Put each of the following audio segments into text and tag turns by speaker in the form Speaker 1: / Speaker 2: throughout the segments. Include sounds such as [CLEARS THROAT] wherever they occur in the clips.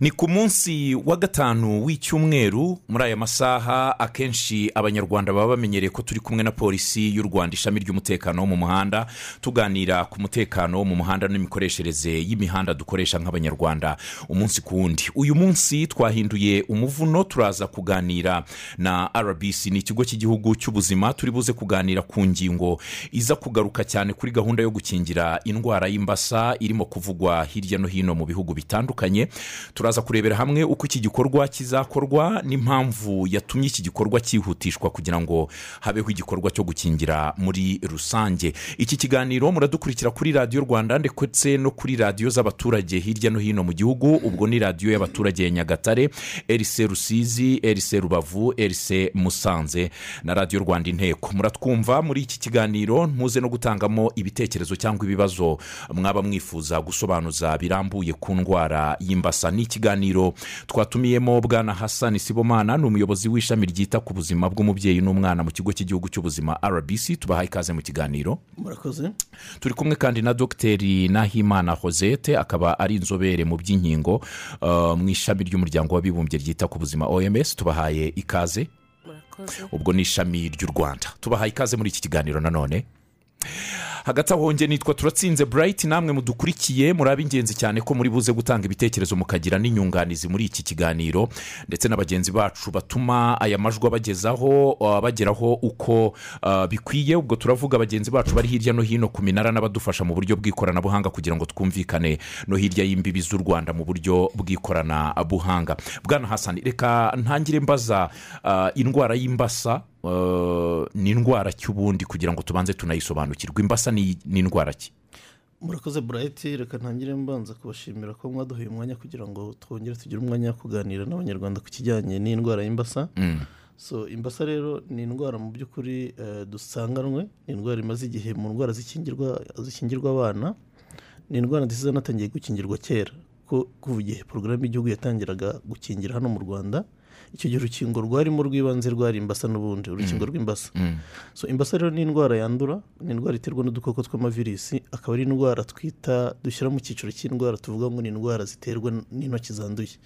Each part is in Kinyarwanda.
Speaker 1: ni ku munsi wa gatanu w'icyumweru muri aya masaha akenshi abanyarwanda baba bamenyereye ko turi kumwe na polisi y'u rwanda ishami ry'umutekano wo mu muhanda tuganira ku mutekano wo mu muhanda n'imikoreshereze y'imihanda dukoresha nk'abanyarwanda umunsi ku wundi. Uyu munsi twahinduye umuvuno turaza kuganira na rbc ni ikigo cy'igihugu cy'ubuzima turi buze kuganira ku ngingo iza kugaruka cyane kuri gahunda yo gukingira indwara y'imbasa irimo kuvugwa hirya no hino mu bihugu bitandukanye. Turaza kurebera hamwe uko iki gikorwa kizakorwa n'impamvu yatumye iki gikorwa cyihutishwa kugira ngo habeho igikorwa cyo gukingira muri rusange. Iki kiganiro muradukurikira kuri radiyo rwanda ndetse no kuri radiyo z'abaturage hirya no hino mu gihugu. Ubwo ni radiyo y'abaturage ya nyagatare erise rusizi erise rubavu erise musanze na radiyo rwanda inteko. Muratwumva muri iki kiganiro ntuze no gutangamo ibitekerezo cyangwa ibibazo mwaba mwifuza gusobanuza birambuye ku ndwara y'imbasa. Ni ikiganiro. Twatumiyemo bwana hasani sibomana ni umuyobozi w'ishami ryita ku buzima bw'umubyeyi n'umwana mu kigo cy'igihugu cy'ubuzima rbc tubahaye ikaze mu kiganiro.
Speaker 2: Murakoze.
Speaker 1: Turi kumwe kandi na dogiteri nahimana josette akaba ari inzobere mu by'inkingo uh, mu ishami ry'umuryango w'abibumbye ryita ku buzima oms tubahaye ikaze. Ubwo ni ishami ry'u rwanda. Tubahaye ikaze muri iki kiganiro nanone. Hagati aho nge nitwa turatsinze burayiti namwe mudukurikiye muri ab'ingenzi cyane ko muri buze gutanga ibitekerezo mukagira n'inyunganizi muri iki kiganiro ndetse na bagenzi bacu batuma aya majwi abagezaho bageraho uko uh, bikwiye. Ubwo turavuga bagenzi bacu bari hirya no hino ku minara n'abadufasha mu buryo bw'ikoranabuhanga kugira ngo twumvikane no hirya y'imbibi z'u rwanda mu buryo bw'ikoranabuhanga. Bwana hasani reka ntangire mbaza uh, indwara y'imbasa. Ni indwara cy'ubundi kugira ngo tubanze tunayisobanukirwe? Imbasa ni indwara ki?
Speaker 2: Murakoze burayiti reka ntangire mbanza kubashimira ko mwaduhaye umwanya kugira ngo twongere tugire umwanya wo kuganira n'abanyarwanda ku kijyanye n'indwara y'imbasa.
Speaker 1: Mm.
Speaker 2: so imbasa rero ni indwara mu by'ukuri eh, dusanganwe. Ni indwara imaze igihe mu ndwara zikingirwa abana. Ni indwara nziza zanatangiye gukingirwa kera. Kuva igihe porogaramu y'igihugu yatangiraga gukingira hano mu rwanda icyo gihe urukingo rwarimo rw'ibanze rwari imbasa n'ubundi urukingo rw'imbasa.
Speaker 1: Mm.
Speaker 2: so imbasa rero ni indwara yandura ni indwara iterwa n'udukoko tw'amavirisi akaba ari indwara twita dushyira mu cyiciro cy'indwara tuvuga ngo ni indwara ziterwa n'intoki zanduye.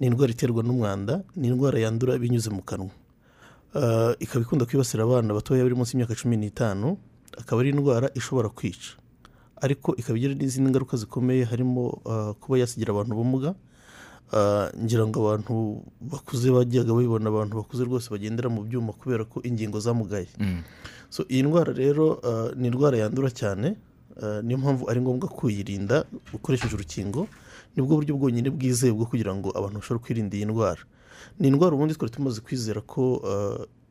Speaker 2: Ni indwara iterwa n'umwanda ni indwara yandura binyuze mu kanwa. Ah, ikaba ikunda kwibasira abana batoya bari munsi y'imyaka cumi n'itanu akaba ari indwara ishobora kwica. Ariko ikaba igira n'izindi ngaruka zikomeye harimo ah, kuba yasigira abantu ubumuga ngira ngo abantu bakuze bajyaga babibona abantu bakuze rwose bagendera mu byuma kubera ko ingingo zamugaye.
Speaker 1: Mm.
Speaker 2: so iyi ndwara rero ah, ni indwara yandura cyane ah, niyo mpamvu ari ngombwa kuyirinda ukoresheje urukingo ni bwo buryo bwonyine bwizewe bwo kugira ngo abantu bashobore kwirinda iyi ndwara. Ni indwara ubundi twari tumaze kwizera ko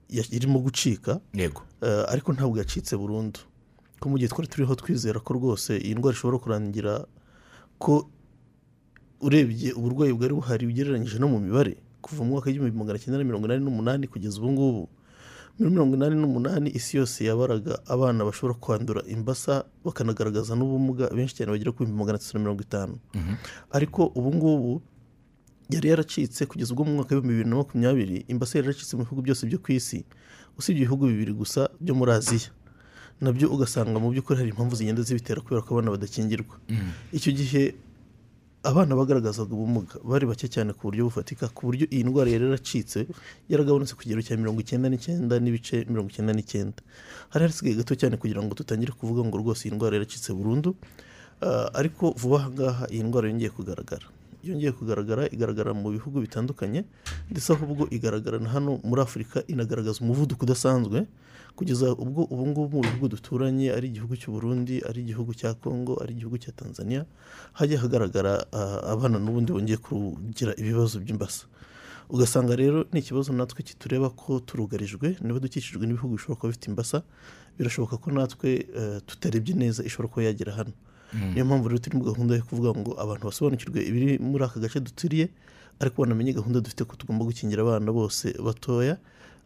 Speaker 2: ya- irimo gucika
Speaker 1: yego.
Speaker 2: ariko ntabwo yacitse burundu. Ko mu gihe twari turiho twizera ko rwose iyi ndwara ishobora kurangira ko urebye uburwayi bwari buhari ugereranyije no mu mibare kuva mu mwaka w'igihumbi magana cyenda na mirongo inani n'umunani kugeza ubu ngubu. Muri mirongo inani n'umunani isi yose yabaraga abana bashobora kwandura imbasa bakanagaragaza n'ubumuga benshi cyane bagera ku bihumbi magana atatu na mirongo itanu. Ariko ubu ngubu yari yaracitse kugeza ubwo mu mwaka w'ibihumbi bibiri na makumyabiri imbasa yari yaracitse mu bihugu byose byo ku isi. Usibye ibihugu bibiri gusa byo muri aziya. Nabyo ugasanga mu by'ukuri hari impamvu zigenda zibitera kubera ko abana badakingirwa. Icyo gihe abana bagaragazaga ubumuga bari bake cyane ku buryo bufatika ku buryo iyi ndwara yari yaracitse yaragabanutse ku kigero cya mirongo icyenda n'icyenda n'ibice mirongo icyenda n'icyenda. Hari hasigaye gato cyane kugira ngo dutangire kuvuga ngo rwose iyi ndwara yaracitse burundu Ah, ariko vuba aha ngaha iyi ndwara yongeye kugaragara. Yongeye kugaragara igaragara mu bihugu bitandukanye ndetse ahubwo igaragara na hano muri afurika inagaragaza umuvuduko udasanzwe kugeza ubwo ubu ngubu mu bihugu duturanye ari igihugu cy'u Burundi ari igihugu cya kongo ari igihugu cya tanzania hajya hagaragara abana n'ubundi bongeye kugira ibibazo by'imbasa. Ugasanga rero ni ikibazo natwe kitureba ko turugarijwe niba dukikijwe n'ibihugu bishobora kuba bifite imbasa birashoboka ko natwe eh, tutarebye neza ishobora kuba yagera hano. Niyo mpamvu rero turi muri gahunda yo kuvuga ngo abantu basobanukirwe ibiri muri aka gace duturiye ariko banamenye gahunda dufite ko tugomba gukingira abana bose batoya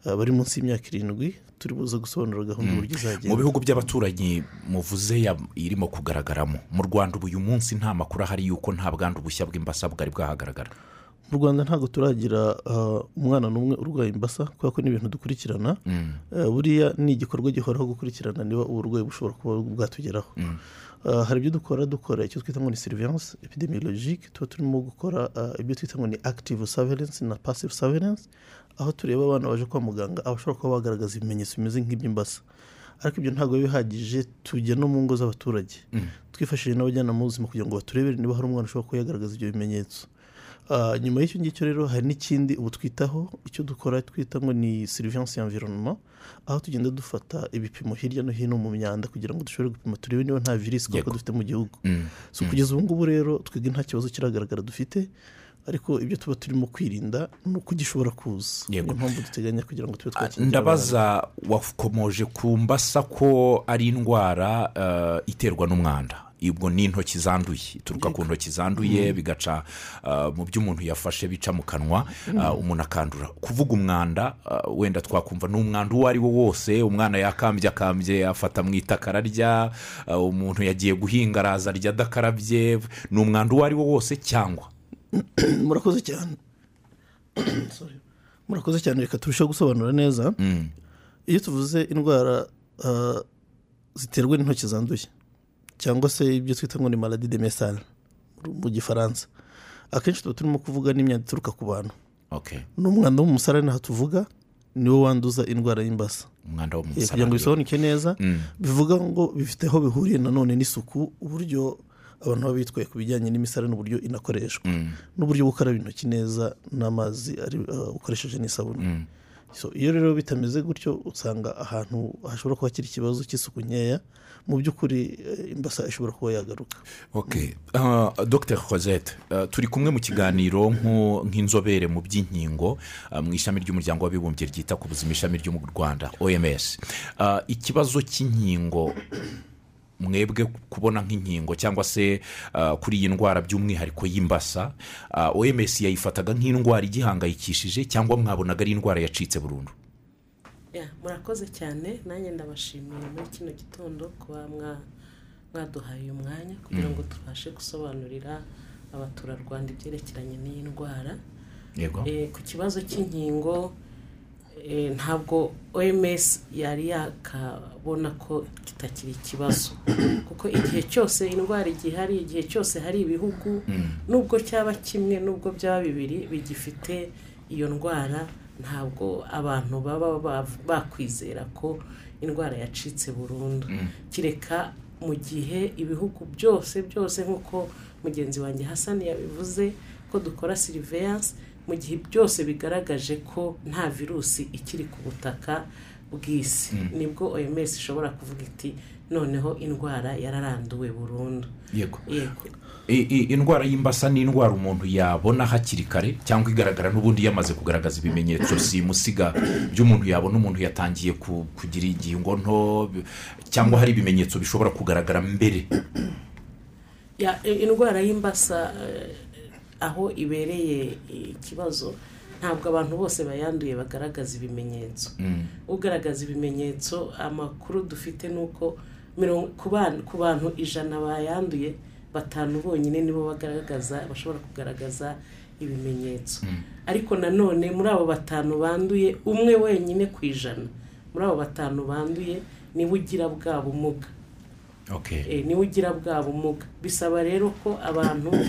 Speaker 2: ah, bari munsi y'imyaka irindwi turi buze gusobanura gahunda uburyo izagenda.
Speaker 1: Mu bihugu by'abaturanyi muvuze irimo kugaragaramo. Mu rwanda ubu uyu munsi nta makuru ahari y'uko nta bwandu bushya bw'imbasa bwari bwahagaragara.
Speaker 2: Mu rwanda ntabwo turagira ah, umwana n'umwe urwaye imbasa kubera ko ni ibintu dukurikirana.
Speaker 1: Mm.
Speaker 2: Eh, buriya ni igikorwa gihoraho gukurikirana niba uburwayi bushobora kuba bwatugeraho. Ah, hari ibyo dukora dukora icyo twita ngo ni surveillance epidemiologique. Tuba turimo gukora ibyo twita ngo ni active surveillance na passive surveillance aho tureba abana baje kwa muganga abashobora kuba bagaragaza ibimenyetso bimeze nk'iby'imbasa. Ariko ibyo ntabwo biba bihagije tujya no mu ngo z'abaturage. Twifashishije n'abajyanama b'ubuzima kugira ngo baturebere niba hari umwana ushobora kuba yagaragaza ibyo bimenyetso. Nyuma y'icyo ngicyo rero hari n'ikindi ubu twitaho icyo dukora twita ngo ni surveillance environnement aho tugenda dufata ibipimo hirya no hino mu myanda kugira ngo dushobore gupima turebe niba nta virusi koko dufite mu gihugu.
Speaker 1: Mm.
Speaker 2: so kugeza ubu ngubu rero twebwe nta kibazo kiragaragara dufite ariko ibyo tuba turimo kwirinda ni uko gishobora kuza. Niyo mpamvu duteganya kugira ngo tube
Speaker 1: Ah,
Speaker 2: twakingira
Speaker 1: ndabaza wakomoje ku mbasa ko ari indwara eh, iterwa n'umwanda. Ubwo ni intoki zanduye. Ituruka ku ntoki zanduye bigaca ah, mu byo umuntu yafashe bica mu kanwa ah, umuntu akandura. Kuvuga umwanda ah, wenda twakumva ni umwanda uwo ari wo wose umwana yakambye akambye afata mu itaka ararya umuntu yagiye guhinga araza arya adakarabye ni umwanda uwo ari wo wose cyangwa? [CLEARS THROAT]
Speaker 2: Murakoze cyane. [CLEARS THROAT] Sorry. murakoze cyane reka turusheho gusobanura neza.
Speaker 1: Mm.
Speaker 2: iyo tuvuze indwara ziterwa n'intoki zanduye cyangwa se ibyo twita ngo ni maladi de mesale mu gifaransa akenshi tuba turimo kuvuga n'imyanda ituruka ku bantu
Speaker 1: Okay.
Speaker 2: n'umwanda wo mu musarani aha tuvuga niwo wanduza indwara y'imbasa Eh, kugira ngo bisobanuke neza
Speaker 1: Mm.
Speaker 2: bivuga ngo bifite aho bihuriye nanone n'isuku uburyo abantu baba bitwaye ku bijyanye n'imisarane n'uburyo inakoreshwa
Speaker 1: Mm.
Speaker 2: n'uburyo gukaraba intoki neza n'amazi uh, ukoresheje n'isabune
Speaker 1: Mm.
Speaker 2: Iyo rero bitameze gutyo usanga ahantu hashobora kuba hakiri ikibazo cy'isuku nkeya mu by'ukuri eh, imbasa ishobora kuba yagaruka.
Speaker 1: Uh, dr cosette uh, turi kumwe mu kiganiro nk'inzobere mu by'inkingo uh, mu ishami ry'umuryango w'abibumbye ryita ku buzima ishami ryo mu rwanda oms ikibazo cy'inkingo mwebwe kubona nk'inkingo cyangwa se uh, kuri iyi ndwara by'umwihariko y'imbasa uh, oms yayifataga nk'indwara igihangayikishije cyangwa mwabonaga ari indwara yacitse burundu?
Speaker 3: Murakoze cyane. Nanjye ndabashimiye muri kino gitondo kuba mwa- mwaduhaye uyu mwanya kugira ngo tubashe gusobanurira abaturarwanda ibyerekeranye n'iyi ndwara. Eh, ku kibazo cy'inkingo ntabwo oms yari yakabona ko kitakiri ikibazo. Kuko igihe cyose indwara igihari igihe cyose hari ibihugu nubwo cyaba kimwe nubwo byaba bibiri bigifite iyo ndwara ntabwo abantu baba bakwizera ko indwara yacitse burundu. Kireka mu gihe ibihugu byose byose nk'uko mugenzi wanjye hasani yabivuze ko dukora siriveyanse mu gihe byose bigaragaje ko nta virusi ikiri ku butaka bw'isi. Nibwo oms ishobora kuvuga iti noneho indwara yararanduwe burundu.
Speaker 1: Yego. Indwara y'imbasa ni indwara umuntu yabona hakiri kare cyangwa igaragara n'ubundi yamaze kugaragaza ibimenyetso simusiga by'umuntu yabona umuntu yatangiye ku- kugira ingingo nto cyangwa hari ibimenyetso bishobora kugaragara mbere.
Speaker 3: Indwara y'imbasa eh, aho ibereye ikibazo ntabwo abantu bose bayanduye bagaragaza ibimenyetso. Ugaragaza ibimenyetso amakuru dufite ni uko ku bantu ijana bayanduye batanu bonyine nibo bagaragaza bashobora kugaragaza ibimenyetso. Ariko nanone muri abo batanu banduye umwe wenyine ku ijana. Muri abo batanu banduye ni we ugira bwa bumuga. Eh, ni we ugira bwa bumuga. Bisaba rero ko abantu ba- ba-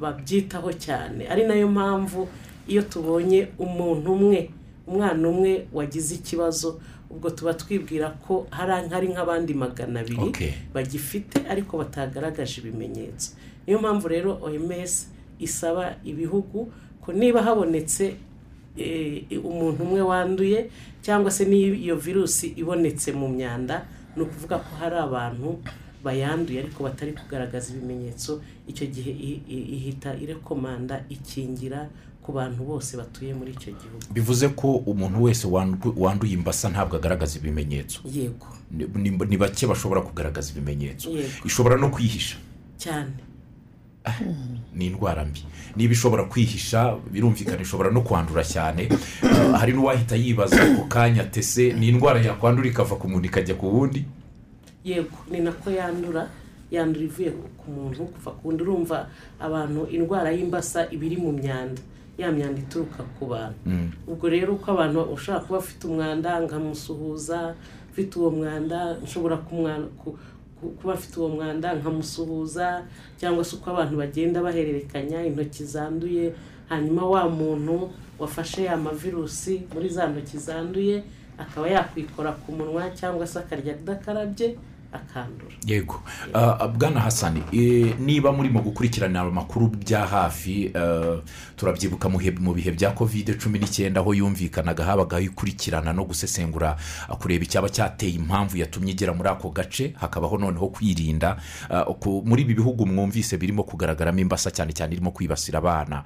Speaker 3: babyitaho cyane. Ari na yo mpamvu iyo tubonye umuntu umwe umwana umwe wagize ikibazo ubwo tuba twibwira ko hari nk'abandi magana abiri bagifite ariko batagaragaje ibimenyetso. Niyo mpamvu rero oms isaba ibihugu ko niba habonetse eh, umuntu umwe wanduye cyangwa se niba iyo virusi ibonetse mu myanda ni ukuvuga ko hari abantu bayanduye ariko batari kugaragaza ibimenyetso icyo gihe ihita irekomanda ikingira ku bantu bose batuye muri icyo gihugu.
Speaker 1: Bivuze ko umuntu wese wandu- wanduye imbasa ntabwo agaragaza ibimenyetso.
Speaker 3: Yego.
Speaker 1: Ni- bake bashobora kugaragaza ibimenyetso. Ishobora no kwihisha.
Speaker 3: Cyane.
Speaker 1: Ni indwara mbi. Niba ishobora kwihisha birumvikana ishobora no kwandura cyane. Hari n'uwahita yibaza ako kanya tese ni indwara yakwandura ikava ku muntu ikajya ku wundi?
Speaker 3: Yego ni nako yandura yandura ivuye ku muntu kuva ku wundi. Urumva abantu indwara y'imbasa iba iri mu myanda ya myanda ituruka ku bantu. Ubwo rero uko abantu ushobora kuba afite umwanda nkamusuhuza ufite uwo mwanda nshobora kuba afite uwo mwanda nkamusuhuza cyangwa se uko abantu bagenda bahererekanya intoki zanduye hanyuma wa muntu wafashe ya mavirusi muri za ntoki zanduye akaba yakwikora ku munwa cyangwa se akarya adakarabye akandura.
Speaker 1: Yego. Ah, bwana hasani eh, niba murimo gukurikirana amakuru bya hafi eh, turabyibuka mu he- mu bihe bya kovide cumi n'icyenda aho yumvikanaga habagaho ikurikirana no gusesengura ah, kureba icyaba cyateye impamvu yatumye igera muri ako gace hakabaho noneho kwirinda muri ibi bihugu mwumvise birimo kugaragaramo imbasa cyane cyane irimo kwibasira abana.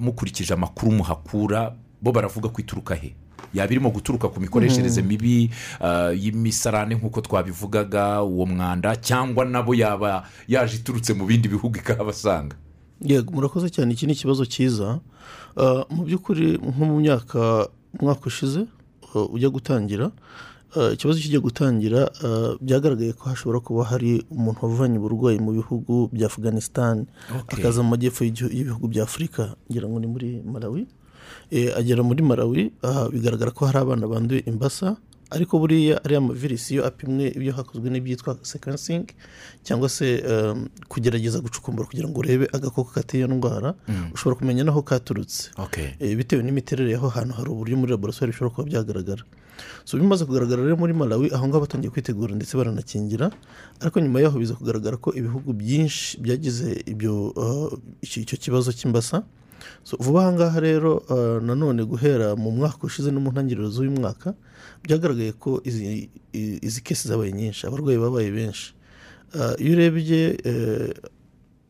Speaker 1: Mukurikije amakuru muhakura bo baravuga ko ituruka he? Yaba irimo guturuka ku mikoreshereze mibi ah, y'imisarane nk'uko twabivugaga uwo mwanda cyangwa nabo yaba yaje iturutse mu bindi bihugu ikahabasanga
Speaker 2: yego murakoze cyane. Iki ni ikibazo cyiza. Ah, mu by'ukuri nko mu myaka umwaka ushize ah, ujya gutangira ikibazo kijya gutangira byagaragaye ko hashobora kuba hari umuntu wavanye uburwayi mu bihugu bya afganistan
Speaker 1: Okay.
Speaker 2: akaza mu majyepfo y'ibihugu bya afurika. Ngira ngo ni muri malawi. Agera muri malawi aha bigaragara ko hari abana banduye imbasa ariko buriya ariya mavirisi iyo apimwe ibyo hakozwe n'ibyitwa sequencing cyangwa se kugerageza gucukumbura kugira ngo urebe agakoko kateye iyo ndwara ushobora kumenya n'aho katurutse.
Speaker 1: Okay.
Speaker 2: Eh, bitewe n'imiterere y'aho hantu hari uburyo muri laboratoire bishobora kuba byagaragara. So bimaze kugaragara rero muri malawi aho ngaho batangiye kwitegura ndetse baranakingira ariko nyuma yaho biza kugaragara ko ibihugu byinshi byagize ibyo uh, icyo kibazo cy'imbasa vuba aha ngaha rero uh, nanone guhera mu mwaka ushize no mu ntangiriro z'uyu mwaka byagaragaye ko izi kesi zabaye nyinshi abarwayi babaye benshi. Uh, iyo urebye eh,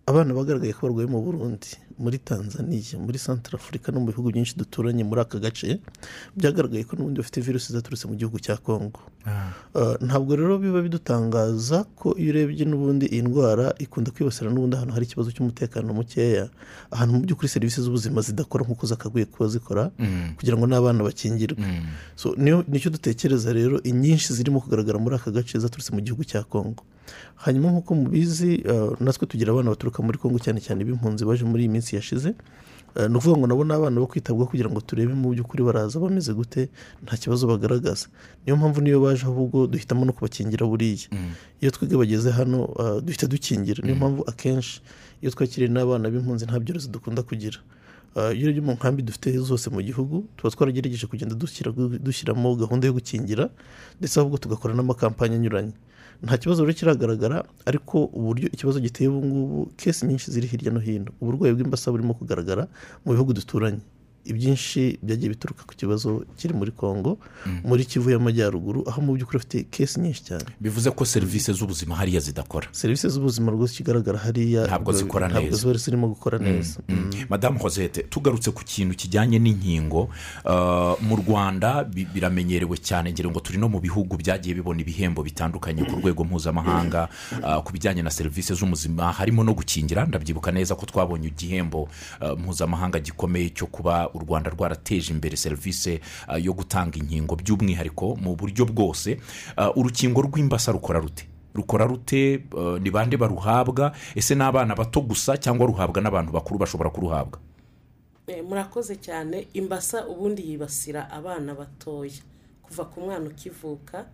Speaker 2: abana bagaragaye ko barwaye mu burundi muri tanzania muri santara afurika no mu bihugu byinshi duturanye muri aka gace byagaragaye ko n'ubundi bafite virusi zaturutse mu gihugu cya kongo Uh, ntabwo rero biba bidutangaza ko iyo urebye n'ubundi iyi ndwara ikunda kwibasira n'ubundi ahantu hari ikibazo cy'umutekano mukeya. Ahantu mu by'ukuri serivisi z'ubuzima zidakora nk'uko zakaguye kuba zikora kugira ngo n'abana bakingirwe. Niyo- ni cyo dutekereza rero inyinshi zirimo kugaragara muri aka gace zaturutse mu gihugu cya kongo hanyuma nk'uko mubizi uh, natwe tugira abana baturuka muri kongo cyane cyane b'impunzi baje muri iyi minsi yashize. Uh, ni ukuvuga ngo nabo ni abana bo kwitabwaho kugira ngo turebe mu by'ukuri baraza bameze gute nta kibazo bagaragaza. Niyo mpamvu niyo baje ahubwo duhitamo no kubakingira buriya. Iyo twebwe bageze hano uh, duhita dukingira. Niyo mpamvu akenshi iyo twakiriye n'abana b'impunzi nta byorezo dukunda kugira. Iyo urebye mu nkambi dufite zose mu gihugu tuba twaragerageje kugenda dushyira- dushyiramo gahunda yo gukingira ndetse ahubwo tugakora n'amakampani anyuranye. Nta kibazo rero kiragaragara ariko uburyo ikibazo giteye ubu ngubu kesi nyinshi ziri hirya no hino. Uburwayi bw'imbasa burimo kugaragara mu bihugu duturanye. Ibyinshi byagiye bituruka ku kibazo kiri muri kongo muri kivu y'amajyaruguru aho mu by'ukuri bafite kesi nyinshi cyane.
Speaker 1: Bivuze ko serivisi z'ubuzima hariya zidakora.
Speaker 2: Serivisi z'ubuzima rwose ikigaragara hariya
Speaker 1: Ntabwo zikora
Speaker 2: ntabwo
Speaker 1: neza.
Speaker 2: ziba zirimo gukora neza.
Speaker 1: madamu hosete tugarutse ku kintu kijyanye n'inkingo uh, mu rwanda bi- biramenyerewe cyane ngira ngo turi no mu bihugu byagiye bibona ibihembo bitandukanye ku rwego mpuzamahanga uh, ku bijyanye na serivisi z'ubuzima. Harimo no gukingira ndabyibuka neza ko twabonye igihembo uh, mpuzamahanga gikomeye cyo kuba u rwanda rwarateje imbere serivisi uh, yo gutanga inkingo by'umwihariko mu buryo bwose. Uh, urukingo rw'imbasa rukora rute? Rukora rute? Uh, ni bande baruhabwa? Ese ni abana bato gusa cyangwa ruhabwa n'abantu bakuru bashobora kuruhabwa?
Speaker 3: Eh, murakoze cyane. Imbasa ubundi yibasira abana batoya. Kuva ku mwana ukivuka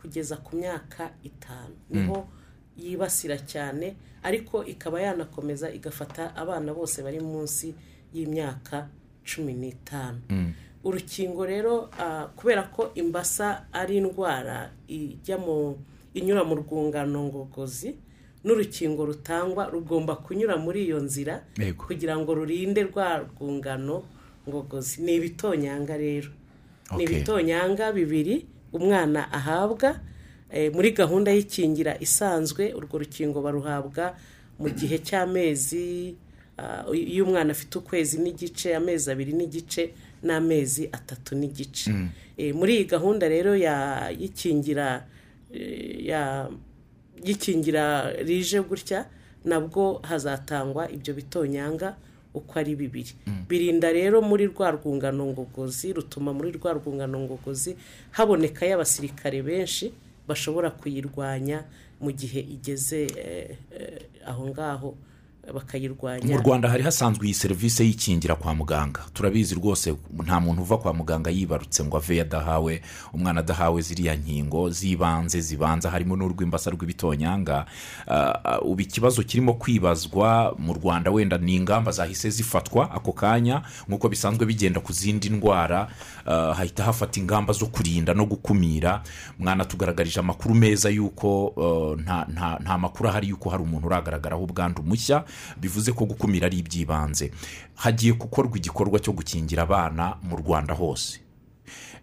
Speaker 3: kugeza ku myaka itanu. Niho yibasira cyane ariko ikaba yanakomeza igafata abana bose bari munsi y'imyaka cumi n'itanu. Urukingo rero ah, kubera ko imbasa ari indwara ijya mu inyura mu rwungano ngogozi n'urukingo rutangwa rugomba kunyura muri iyo nzira kugira ngo rurinde rwa rwungano ngogozi. Ni ibitonyanga rero. Ni ibitonyanga bibiri umwana ahabwa eh, muri gahunda y'ikingira isanzwe urwo rukingo baruhabwa mu gihe cy'amezi iyo umwana afite ukwezi n'igice amezi abiri n'igice n'amezi atatu n'igice. Eh, muri iyi gahunda rero ya y'ikingira eh, ya y'ikingira rije gutya nabwo hazatangwa ibyo bitonyanga uko ari bibiri. Birinda rero muri rwa rwungano ngogozi rutuma muri rwa rwungano ngogozi habonekayo abasirikare benshi bashobora kuyirwanya mu gihe igeze eh, aho ngaho. Bakayirwanya.
Speaker 1: Mu rwanda hari hasanzwe iyi serivisi y'ikingira kwa muganga. Turabizi rwose nta muntu uva kwa muganga yibarutse ngo ave adahawe umwana adahawe ziriya nkingo z'ibanze zibanza. Harimo n'urw'imbasa rw'ibitonyanga. Ah, ubu ikibazo kirimo kwibazwa mu rwanda wenda ni ingamba zahise zifatwa ako kanya nk'uko bisanzwe bigenda ku zindi ndwara. Ah, hahita hafata ingamba zo kurinda no gukumira. Mwana tugaragarije amakuru meza y'uko ah, nta makuru ahari y'uko hari umuntu uragaragaraho ubwandu mushya. Bivuze ko gukumira ari iby'ibanze. Hagiye gukorwa igikorwa cyo gukingira abana mu rwanda hose.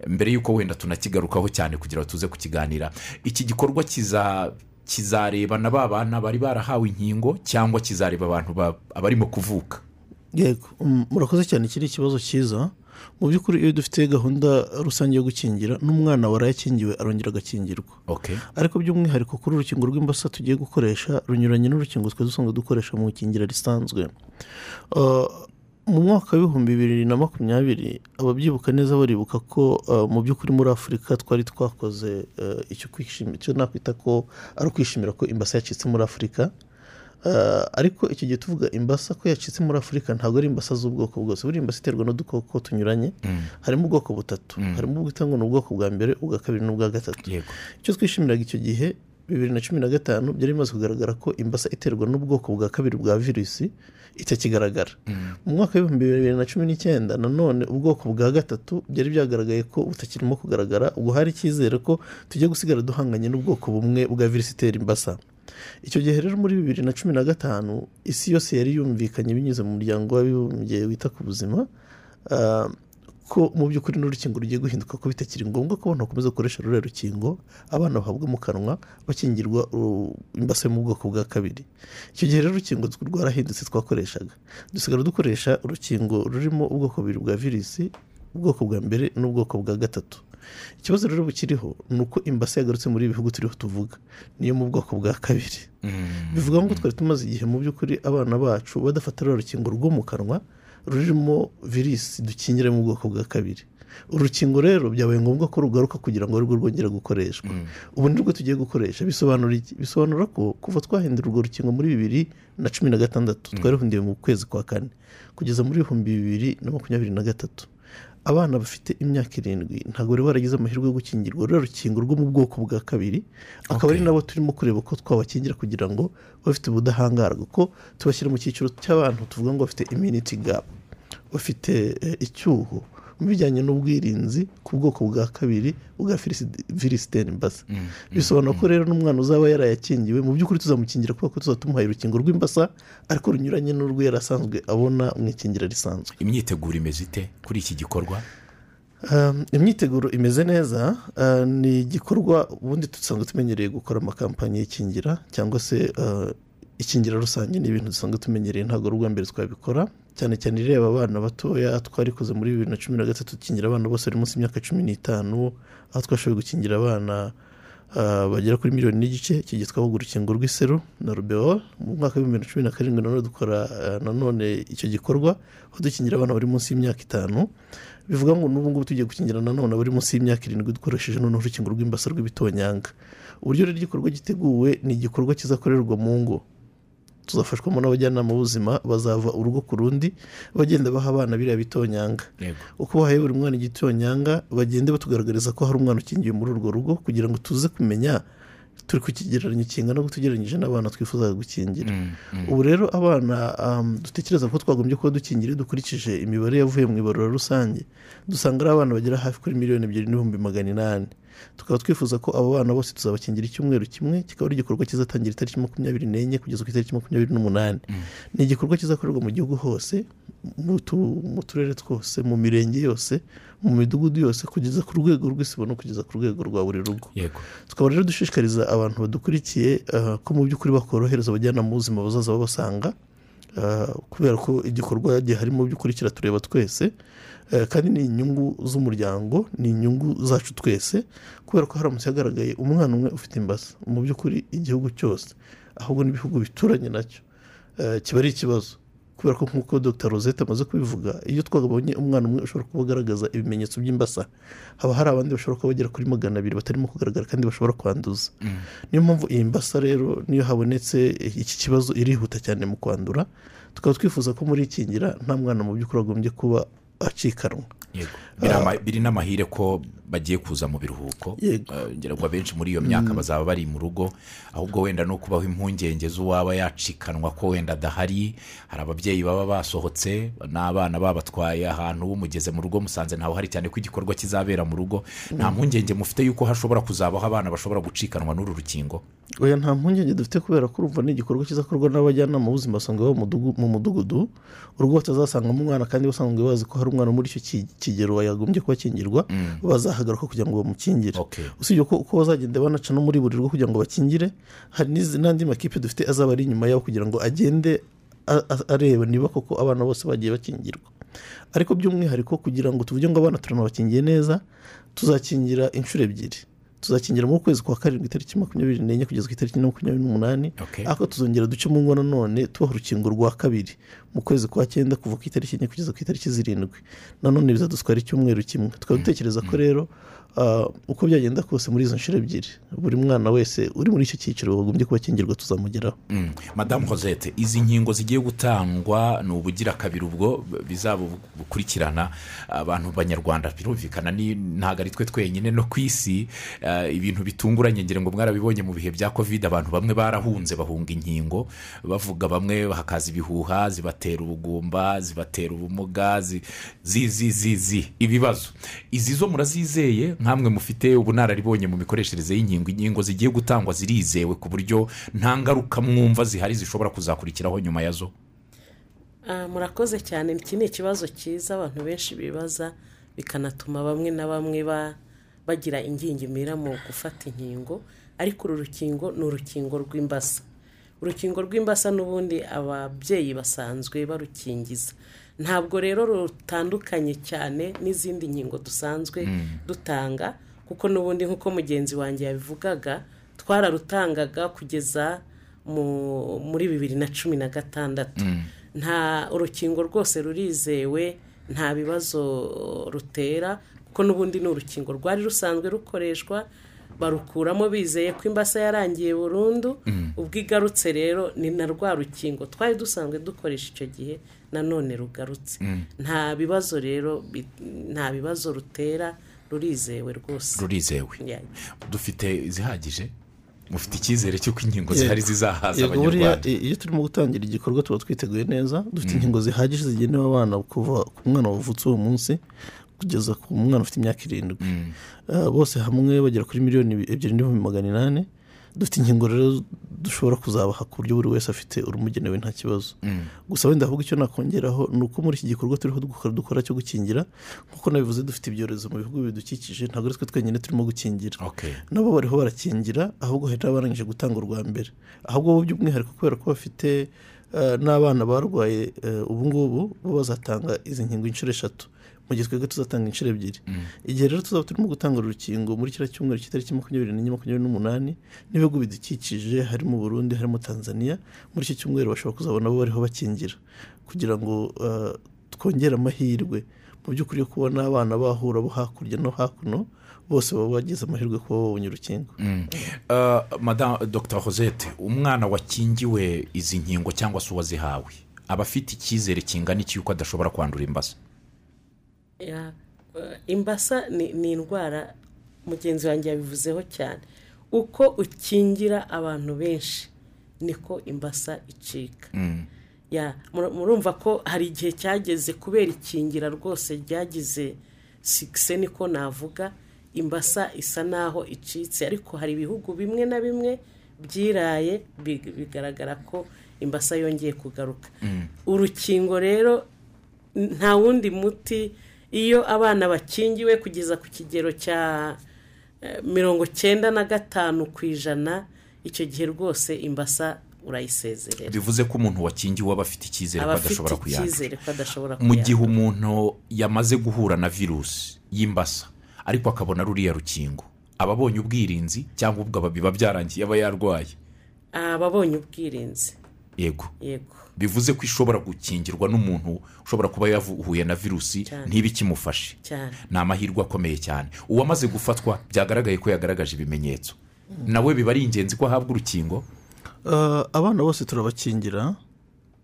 Speaker 1: Mbere y'uko wenda tunakigarukaho cyane kugira ngo tuze kukiganira iki gikorwa kiza kizareba na ba bana bari barahawe inkingo cyangwa kizareba abantu ba- abarimo kuvuka?
Speaker 2: Yego um, murakoze cyane iki ni ikibazo cyiza. Mu by'ukuri iyo dufite gahunda rusange yo gukingira n'umwana waraye akingiwe arongera agakingirwa. Ariko by'umwihariko kuri urukingo rw'imbasa tugiye gukoresha runyuranye n'urukingo twe dusanzwe dukoresha mu ikingira risanzwe. Uh, mu mwaka w'ibihumbi bibiri na makumyabiri ababyibuka neza baribuka ko uh, mu by'ukuri muri afurika twari twakoze uh, icyo nakwita ko ari ukwishimira ko imbasa yacitse muri afurika. Ariko icyo gihe tuvuga imbasa ko yacitse muri afurika ntabwo ari imbasa z'ubwoko bwose. Buriya imbasa iterwa n'udukoko tunyuranye harimo ubwoko butatu. Harimo ubwita ngo ni ubwoko bwa mbere ubwa kabiri n'ubwa gatatu. Icyo twishimiraga icyo gihe bibiri na cumi na gatanu byari bimaze kugaragara ko imbasa iterwa n'ubwoko bwa kabiri bwa virusi itakigaragara. Mu mwaka w'ibihumbi bibiri na cumi n'icyenda nanone ubwoko bwa gatatu byari byagaragaye ko butakirimo kugaragara ubwo hari icyizere ko tujya gusigara duhanganye n'ubwoko bumwe bwa virusi itera imbasa. Icyo gihe rero muri bibiri na cumi na gatanu isi yose yari yumvikanye binyuze mu muryango w'abibumbye wita ku buzima ah, ko mu by'ukuri n'urukingo rugiye guhinduka ko bitakiri ngombwa ko abantu bakomeza gukoresha ruriya rukingo abana bahabwa mu kanwa bakingirwa uh, imbasa yo mu bwoko bwa kabiri. Icyo gihe rero urukingo rwarahindutse twakoreshaga. Dusigara dukoresha urukingo rurimo ubwoko bubiri bwa virusi ubwoko bwa mbere n'ubwoko bwa gatatu. Ikibazo rero bukiriho ni uko imbasa yagarutse muri ibi bihugu turiho tuvuga. Niyo mu bwoko bwa kabiri. Bivuga ngo twari tumaze igihe mu by'ukuri abana bacu badafata ruriya rukingo rwo mu kanwa rurimo virusi dukingira mu bwoko bwa kabiri. Urukingo rero byabaye ngombwa ko rugaruka kugira ngo arirwo rwongere gukoreshwa. Ubu ni rwo tugiye gukoresha. Bisobanura iki? Bisobanura ko kuva twahindura urwo rukingo muri bibiri na cumi na gatandatu twarihundiye mu kwezi kwa kane. Kugeza muri ibihumbi bibiri na makumyabiri na gatatu. Abana bafite imyaka irindwi ntabwo bari baragize amahirwe yo gukingirwa. Ruriya rukingo rwo mu bwoko bwa kabiri akaba ari nabo turimo kureba ko twabakingira kugira ngo bafite ubudahangarwa ko tubashyira mu cyiciro cy'abantu tuvuga ngo bafite immunity gap. Bafite eh, icyuho. Mu bijyanye n'ubwirinzi ku bwoko bwa kabiri bwa virusi virusi itera imbasa bisobanura ko rero n'umwana uzaba yarayakingiwe mu by'ukuri tuzamukingira kubera ko tuzaba tumuhaye urukingo rw'imbasa ariko runyuranye n'urwo yari asanzwe abona mu ikingira risanzwe.
Speaker 1: Imyiteguro imeze ite kuri iki gikorwa?
Speaker 2: Um, imyiteguro imeze neza uh, ni igikorwa ubundi dusanzwe tumenyereye gukora amakampanyi y'ikingira cyangwa se uh, ikingira rusange ni ibintu dusanzwe tumenyereye ntabwo ari ubwa mbere twabikora. Cyane cyane ireba abana batoya twarikoze muri bibiri na cumi na gatatu dukingira abana bose bari munsi y'imyaka cumi n'itanu aho twashoboye gukingira abana uh, bagera kuri miliyoni n'igice iki gihe twavuga urukingo rw'iseru na rubewa mu mwaka w'ibihumbi bibiri na cumi na karindwi nanone dukora uh, nanone icyo gikorwa aho dukingira abana bari munsi y'imyaka itanu. Bivuga ngo n'ubu ngubu tugiye gukingira nanone abari munsi y'imyaka irindwi dukoresheje noneho urukingo rw'imbasa rw'ibitonyanga uburyo rero igikorwa giteguwe ni igikorwa kizakorerwa mu ngo. Tuzafashwamo n'abajyanama b'ubuzima bazava urugo ku rundi bagenda baha abana biriya bitonyanga. Uko bahaye buri mwana igitonyanga bagende batugaragariza ko hari umwana ukingiye muri urwo rugo kugira ngo tuze kumenya turi ku kigereranyo kingana ko tugereranyije n'abana twifuza gukingira.
Speaker 1: Mm, mm.
Speaker 2: ubu rero abana um, dutekereza ko twagombye kuba dukingira dukurikije imibare yavuye mu ibarura rusange dusanga ari abana bagera hafi kuri miliyoni ebyiri n'ibihumbi magana inani. Tukaba twifuza ko abo bana bose tuzabakingira icyumweru kimwe kikaba ari igikorwa kizatangira itariki makumyabiri n'enye kugeza ku itariki makumyabiri n'umunani. Ni igikorwa kizakorerwa mu gihugu hose mu tu- mu turere twose mu mirenge yose mu midugudu yose kugeza ku rwego rw'isibo no kugeza ku rwego rwa buri rugo. Tukaba rero dushishikariza abantu badukurikiye uh, ko mu by'ukuri bakorohereza abajyanama b'ubuzima bazaza babasanga uh, kubera ko igikorwa gihari mu by'ukuri kiratureba twese. Kandi ni inyungu z'umuryango ni inyungu zacu twese kubera ko haramutse hagaragaye umwana umwe ufite imbasa mu by'ukuri igihugu cyose ahubwo n'ibihugu bituranye na cyo. Uh, kiba ari ikibazo kubera ko nk'uko dr. Rosette amaze kubivuga iyo twabonye umwana umwe ushobora kuba agaragaza ibimenyetso by'imbasa haba hari abandi bashobora kuba bagera kuri magana abiri batarimo kugaragara kandi bashobora kwanduza. Niyo mpamvu iyi mbasa rero niyo habonetse iki kibazo irihuta cyane mu kwandura tukaba twifuza ko muri ikingira nta mwana mu by'ukuri agombye kuba acikanwa
Speaker 1: Yego. Biri ama- biri n'amahire ko bagiye kuza mu biruhuko. Eh, ngira ngo abenshi muri iyo myaka bazaba bari mu rugo ahubwo wenda no kubaho impungenge z'uwaba yacikanwa ko wenda adahari. Hari ababyeyi baba basohotse n'abana babatwaye ahantu mugeze mu rugo musanze ntawe hari cyane ko igikorwa kizabera mu rugo. Nta mpungenge mufite yuko hashobora kuzabaho abana bashobora gucikanwa n'uru rukingo.
Speaker 2: Oya nta mpungenge dufite kubera ko urumva ni igikorwa kizakorwa n'abajyanama b'ubuzima basanzwe baba mu mudugu- mu mudugudu. Urugo batazasangamo umwana kandi basanzwe bazi ko hari umwana muri icyo ki- kigero yagombye kuba akingirwa bazahagaruka kugira ngo bamukingire. Usibye ko uko bazagenda banaca no muri buri rugo kugira ngo bakingire hari n'andi makipe dufite azaba ari inyuma yabo kugira ngo agende areba niba koko abana bose bagiye bakingirwa. Ariko by'umwihariko kugira ngo tuvuge ngo abana turanabakingiye neza tuzakingira inshuro ebyiri. Tuzakingira mu kwezi kwa karindwi itariki makumyabiri n'enye kugeza ku itariki makumyabiri n'umunani ariko tuzongera duce mu ngo nanone tubaha urukingo rwa kabiri mu kwezi kwa cyenda kuva ku itariki enye kugeza ku itariki zirindwi. Nanone bizadutwara icyumweru kimwe. Tukaba dutekereza ko rero ah, uko byagenda kose muri izo nshuro ebyiri buri mwana wese uri muri icyo cyiciro wagombye kuba akingirwa tuzamugeraho.
Speaker 1: Mm. madamu rosette izi nkingo zigiye gutangwa ni ubugira kabiri ubwo bizaba bukurikirana abantu banyarwanda birumvikana ntabwo ari twe twenyine no ku isi. Eh, ibintu bitunguranye ngira ngo mwarabibonye mu bihe bya kovide abantu bamwe barahunze bahunga inkingo bavuga bamwe hakaza ibihuha zibatera ubugumba zibatera ubumuga zi- zi zi zi zi ibibazo izi zo murazizeye nkamwe mufite ubunararibonye mu mikoreshereze y'inkingo. Inkingo zigiye gutangwa zirizewe ku buryo nta ngaruka mwumva zihari zishobora kuzakurikiraho nyuma yazo
Speaker 3: Ah, murakoze cyane. Iki ni ikibazo cyiza abantu benshi bibaza bikanatuma bamwe na bamwe ba- bagira ingingimira mu gufata inkingo ariko uru rukingo ni urukingo rw'imbasa. Urukingo rw'imbasa n'ubundi ababyeyi basanzwe barukingiza. Ntabwo rero rutandukanye cyane n'izindi nkingo dusanzwe dutanga kuko n'ubundi nk'uko mugenzi wanjye yabivugaga twararutangaga kugeza mu- muri bibiri na cumi na gatandatu. Nta urukingo rwose rurizewe nta bibazo rutera kuko n'ubundi ni urukingo rwari rusanzwe rukoreshwa barukuramo bizeye ko imbasa yarangiye burundu ubwo igarutse rero ni na rwa rukingo twari dusanzwe dukoresha icyo gihe nanone rugarutse. Nta bibazo rero nta bibazo rutera rurizewe rwose.
Speaker 1: Rurizewe.
Speaker 3: Yeah.
Speaker 1: dufite izihagije? Mufite icyizere cy'uko inkingo zihari zizahaza abanyarwanda?
Speaker 2: iyo turimo gutangira igikorwa tuba twiteguye neza dufite inkingo zihagije zigenewe abana kuva ku mwana wavutse uwo munsi kugeza ku mwana ufite imyaka irindwi. Ah, bose hamwe bagera kuri miliyoni ebyiri n'ibihumbi magana inani. Dufite inkingo rero dushobora kuzabaha ku buryo buri wese afite urumugenewe nta kibazo. Gusa wenda ahubwo icyo nakongeraho ni uko muri iki gikorwa turiho dukora- cyo gukingira nk'uko nabivuze dufite ibyorezo mu bihugu bidukikije ntabwo ari twe twenyine turimo gukingira. Nabo bariho barakingira ahubwo hari n'abarangije gutanga urwa mbere. Ahubwo bo by'umwihariko kubera ko bafite eh, n'abana barwaye eh, ubu ngubu bo bazatanga izi nkingo inshuro eshatu. Mu gihe twebwe tuzatanga inshuro ebyiri. Igihe rero tuzaba turimo gutanga urukingo muri kiriya cyumweru cy'itariki makumyabiri n'enye makumyabiri n'umunani n'ibihugu bidukikije harimo burundi harimo tanzania muri iki cyumweru bashobora kuzabona bo bariho bakingira. Kugira ngo eh, twongere amahirwe mu by'ukuri yo kubona abana bahura bo hakurya no hakuno bose baba bagize amahirwe kuba babonye urukingo.
Speaker 1: Uh, madame dr rosette umwana wakingiwe izi nkingo cyangwa se uwazihawe aba afite icyizere kingana iki yuko adashobora kwandura imbasa
Speaker 3: eh, imbasa ni ni indwara mugenzi wanjye yabivuzeho cyane. Uko ukingira abantu benshi niko imbasa icika. Ya, mur- murumva ko hari igihe cyageze kubera ikingira rwose ryagize sikise niko navuga imbasa isa naho icitse. Ariko hari ibihugu bimwe na bimwe byiraye big- bigaragara ko imbasa yongeye kugaruka. Urukingo rero nta wundi muti iyo abana bakingiwe kugeza ku kigero cya eh, mirongo cyenda na gatanu ku ijana icyo gihe rwose imbasa urayisezerera.
Speaker 1: Bivuze ko umuntu wakingiwe aba afite icyizere ko adashobora kuyandura mu gihe umuntu yamaze guhura na virusi y'imbasa ariko akabona ruriya rukingo aba abonye ubwirinzi cyangwa ubwo biba byarangiye aba yarwaye?
Speaker 3: Aba abonye ubwirinzi.
Speaker 1: Yego.
Speaker 3: Yego.
Speaker 1: Bivuze ko ishobora gukingirwa n'umuntu ushobora kuba yahuye na virusi
Speaker 3: Cyane.
Speaker 1: ntibikimufashe
Speaker 3: cyane.
Speaker 1: Ni amahirwe akomeye cyane. Uwamaze gufatwa byagaragaye ko yagaragaje ibimenyetso. Nawe biba ari ingenzi ko ahabwa urukingo?
Speaker 2: Uh, abana bose turabakingira.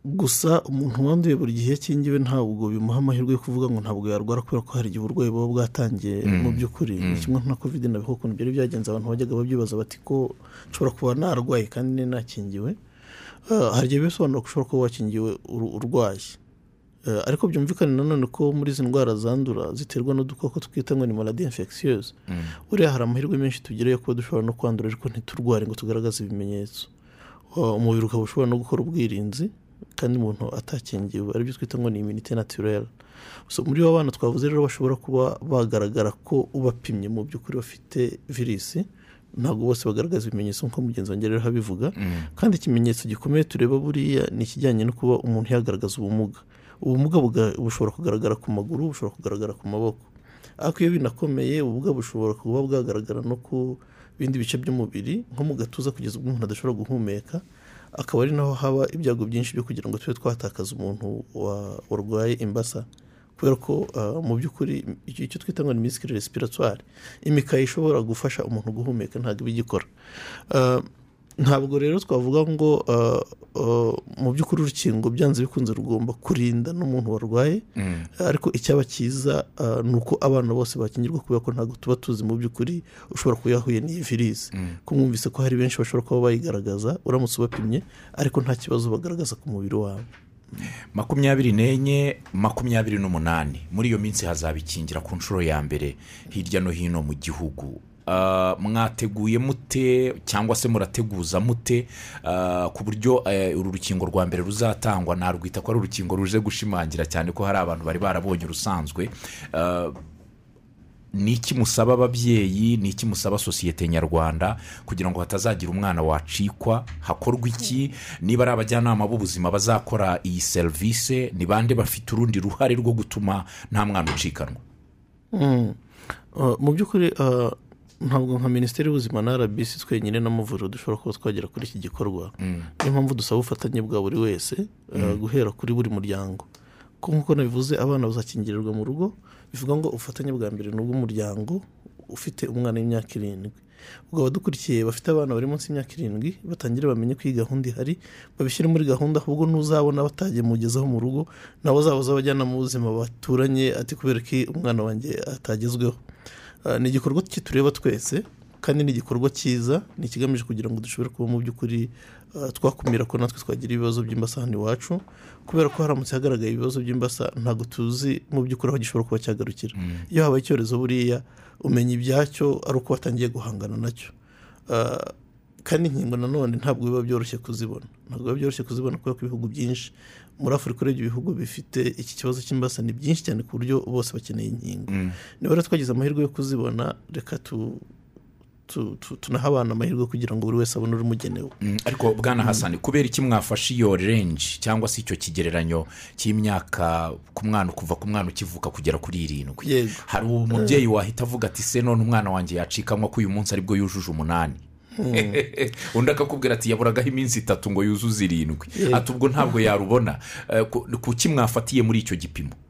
Speaker 2: Gusa umuntu wanduye buri gihe yakingiwe ntabwo bimuha amahirwe yo kuvuga ngo ntabwo yarwara kubera ko hari igihe uburwayi buba bwatangiye mu by'ukuri. Ni kimwe na kovide na biho ukuntu byari byagenze abantu bajyaga babyibaza bati ko nshobora kuba narwaye kandi nakingiwe. Uh, hari igihe bisobanura ko ushobora kuba wakingiwe urwaye ariko byumvikane nanone ko muri izi ndwara zandura ziterwa n'udukoko twita ngo ni maladi infectieuse. Buriya hari amahirwe menshi tugira yo kuba dushobora no kwandura ariko ntiturware ngo tugaragaze ibimenyetso. Umubiri ukaba ushobora no gukora ubwirinzi kandi umuntu atakingiwe. Aribyo twita ngo ni iminite naturelle. So muri abo bana twavuze rero bashobora kuba bagaragara ko ubapimye mu by'ukuri bafite virisi ntabwo bose bagaragaza ibimenyetso nk'uko mugenzi wanjye rero abivuga kandi ikimenyetso gikomeye tureba buriya ni ikijyanye no kuba umuntu yagaragaza ubumuga. Ubumuga bushobora kugaragara ku maguru bushobora kugaragara ku maboko. Ariko iyo binakomeye ubumuga bushobora kuba bwagaragara no ku bindi bice by'umubiri nko mu gatuza kugeza ubwo umuntu adashobora guhumeka akaba ari naho haba ibyago byinshi byo kugira ngo tube twatakaza umuntu wa- warwaye imbasa. Kubera ko ah, mu by'ukuri icyo twita ngo ni misikire respiratoire. Imikaya ishobora gufasha umuntu guhumeka ntabwo iba igikora. Ah, ntabwo rero twavuga ngo ah, mu by'ukuri urukingo byanze bikunze rugomba kurinda n'umuntu warwaye. Ariko icyaba cyiza ni uko abana bose bakingirwa kubera ko ntabwo tuba tuzi mu by'ukuri ushobora kuba yahuye n'iyi virisi. Ko mwumvise ko hari benshi bashobora kuba bayigaragaza uramutse ubapimye ariko nta kibazo bagaragaza ku mubiri wabo.
Speaker 1: Makumyabiri n'enye makumyabiri n'umunani. Muri iyo minsi hazaba ikingira ku nshuro ya mbere hirya no hino mu gihugu. Ah, mwateguye mute cyangwa se murateguza mute? Ah, ku buryo eh, uru rukingo rwa mbere ruzatangwa narwita ko ari urukingo ruje gushimangira cyane ko hari abantu bari barabonye urusanzwe. Ah, ni iki musaba ababyeyi ni iki musaba sosiyete nyarwanda kugira ngo hatazagira umwana wacikwa hakorwa iki? Niba ari abajyanama b'ubuzima bazakora iyi serivisi ni bande bafite urundi ruhare rwo gutuma nta mwana ucikanwa?
Speaker 2: Mm. Uh, mu by'ukuri uh, ntabwo nka minisiteri y'ubuzima na rbc twenyine n'amavuriro dushobora kuba twagera kuri iki gikorwa. Niyo mpamvu dusaba ubufatanye bwa buri wese uh, guhera kuri buri muryango. Ko nk'uko nabivuze abana bazakingirirwa mu rugo bivuga ngo ubufatanye bwa mbere ni ubw'umuryango ufite umwana w'imyaka irindwi. Ubwo abadukurikiye bafite abana bari munsi y'imyaka irindwi batangire bamenye ko iyi gahunda ihari babishyire muri gahunda ahubwo n'uzabona batagiye mugezaho mu rugo nabo zabaza abajyanama b'ubuzima baturanye ati kubera ko umwana wanjye atagezweho. Ah, ni igikorwa kitureba twese kandi ni igikorwa cyiza ni ikigamije kugira ngo dushobore kuba mu by'ukuri twakumira ko natwe twagira ibibazo by'imbasa hano iwacu kubera ko haramutse hagaragaye ibibazo by'imbasa ntabwo tuzi mu by'ukuri aho gishobora kuba cyagarukira. Iyo habaye icyorezo buriya umenya ibyacyo ari uko watangiye guhangana na cyo. Ah, kandi inkingo nanone ntabwo biba byoroshye kuzibona. Ntabwo biba byoroshye kuzibona kubera ko ibihugu byinshi muri afurika urebye ibihugu bifite iki kibazo cy'imbasa ni byinshi cyane ku buryo bose bakeneye inkingo. Niba rero twagize amahirwe yo kuzibona reka tu- tunaha abana amahirwe kugira ngo buri wese abone urumugenewe
Speaker 1: Mm, ariko bwana hasani kubera iki mwafashe iyo renji cyangwa se icyo kigereranyo cy'imyaka ku mwana kuva ku mwana ukivuka kugera kuri irindwi? Hari umubyeyi wahita avuga ati se none umwana wanjye yacikanwa ko uyu munsi ari bwo yujuje umunani? [LAUGHS] Undi akakubwira ati yaburagaho iminsi itatu ngo yuzuze irindwi. Ati ubwo ntabwo yarubona. Eh, ku- kuki mwafatiye muri icyo gipimo?
Speaker 2: Mm,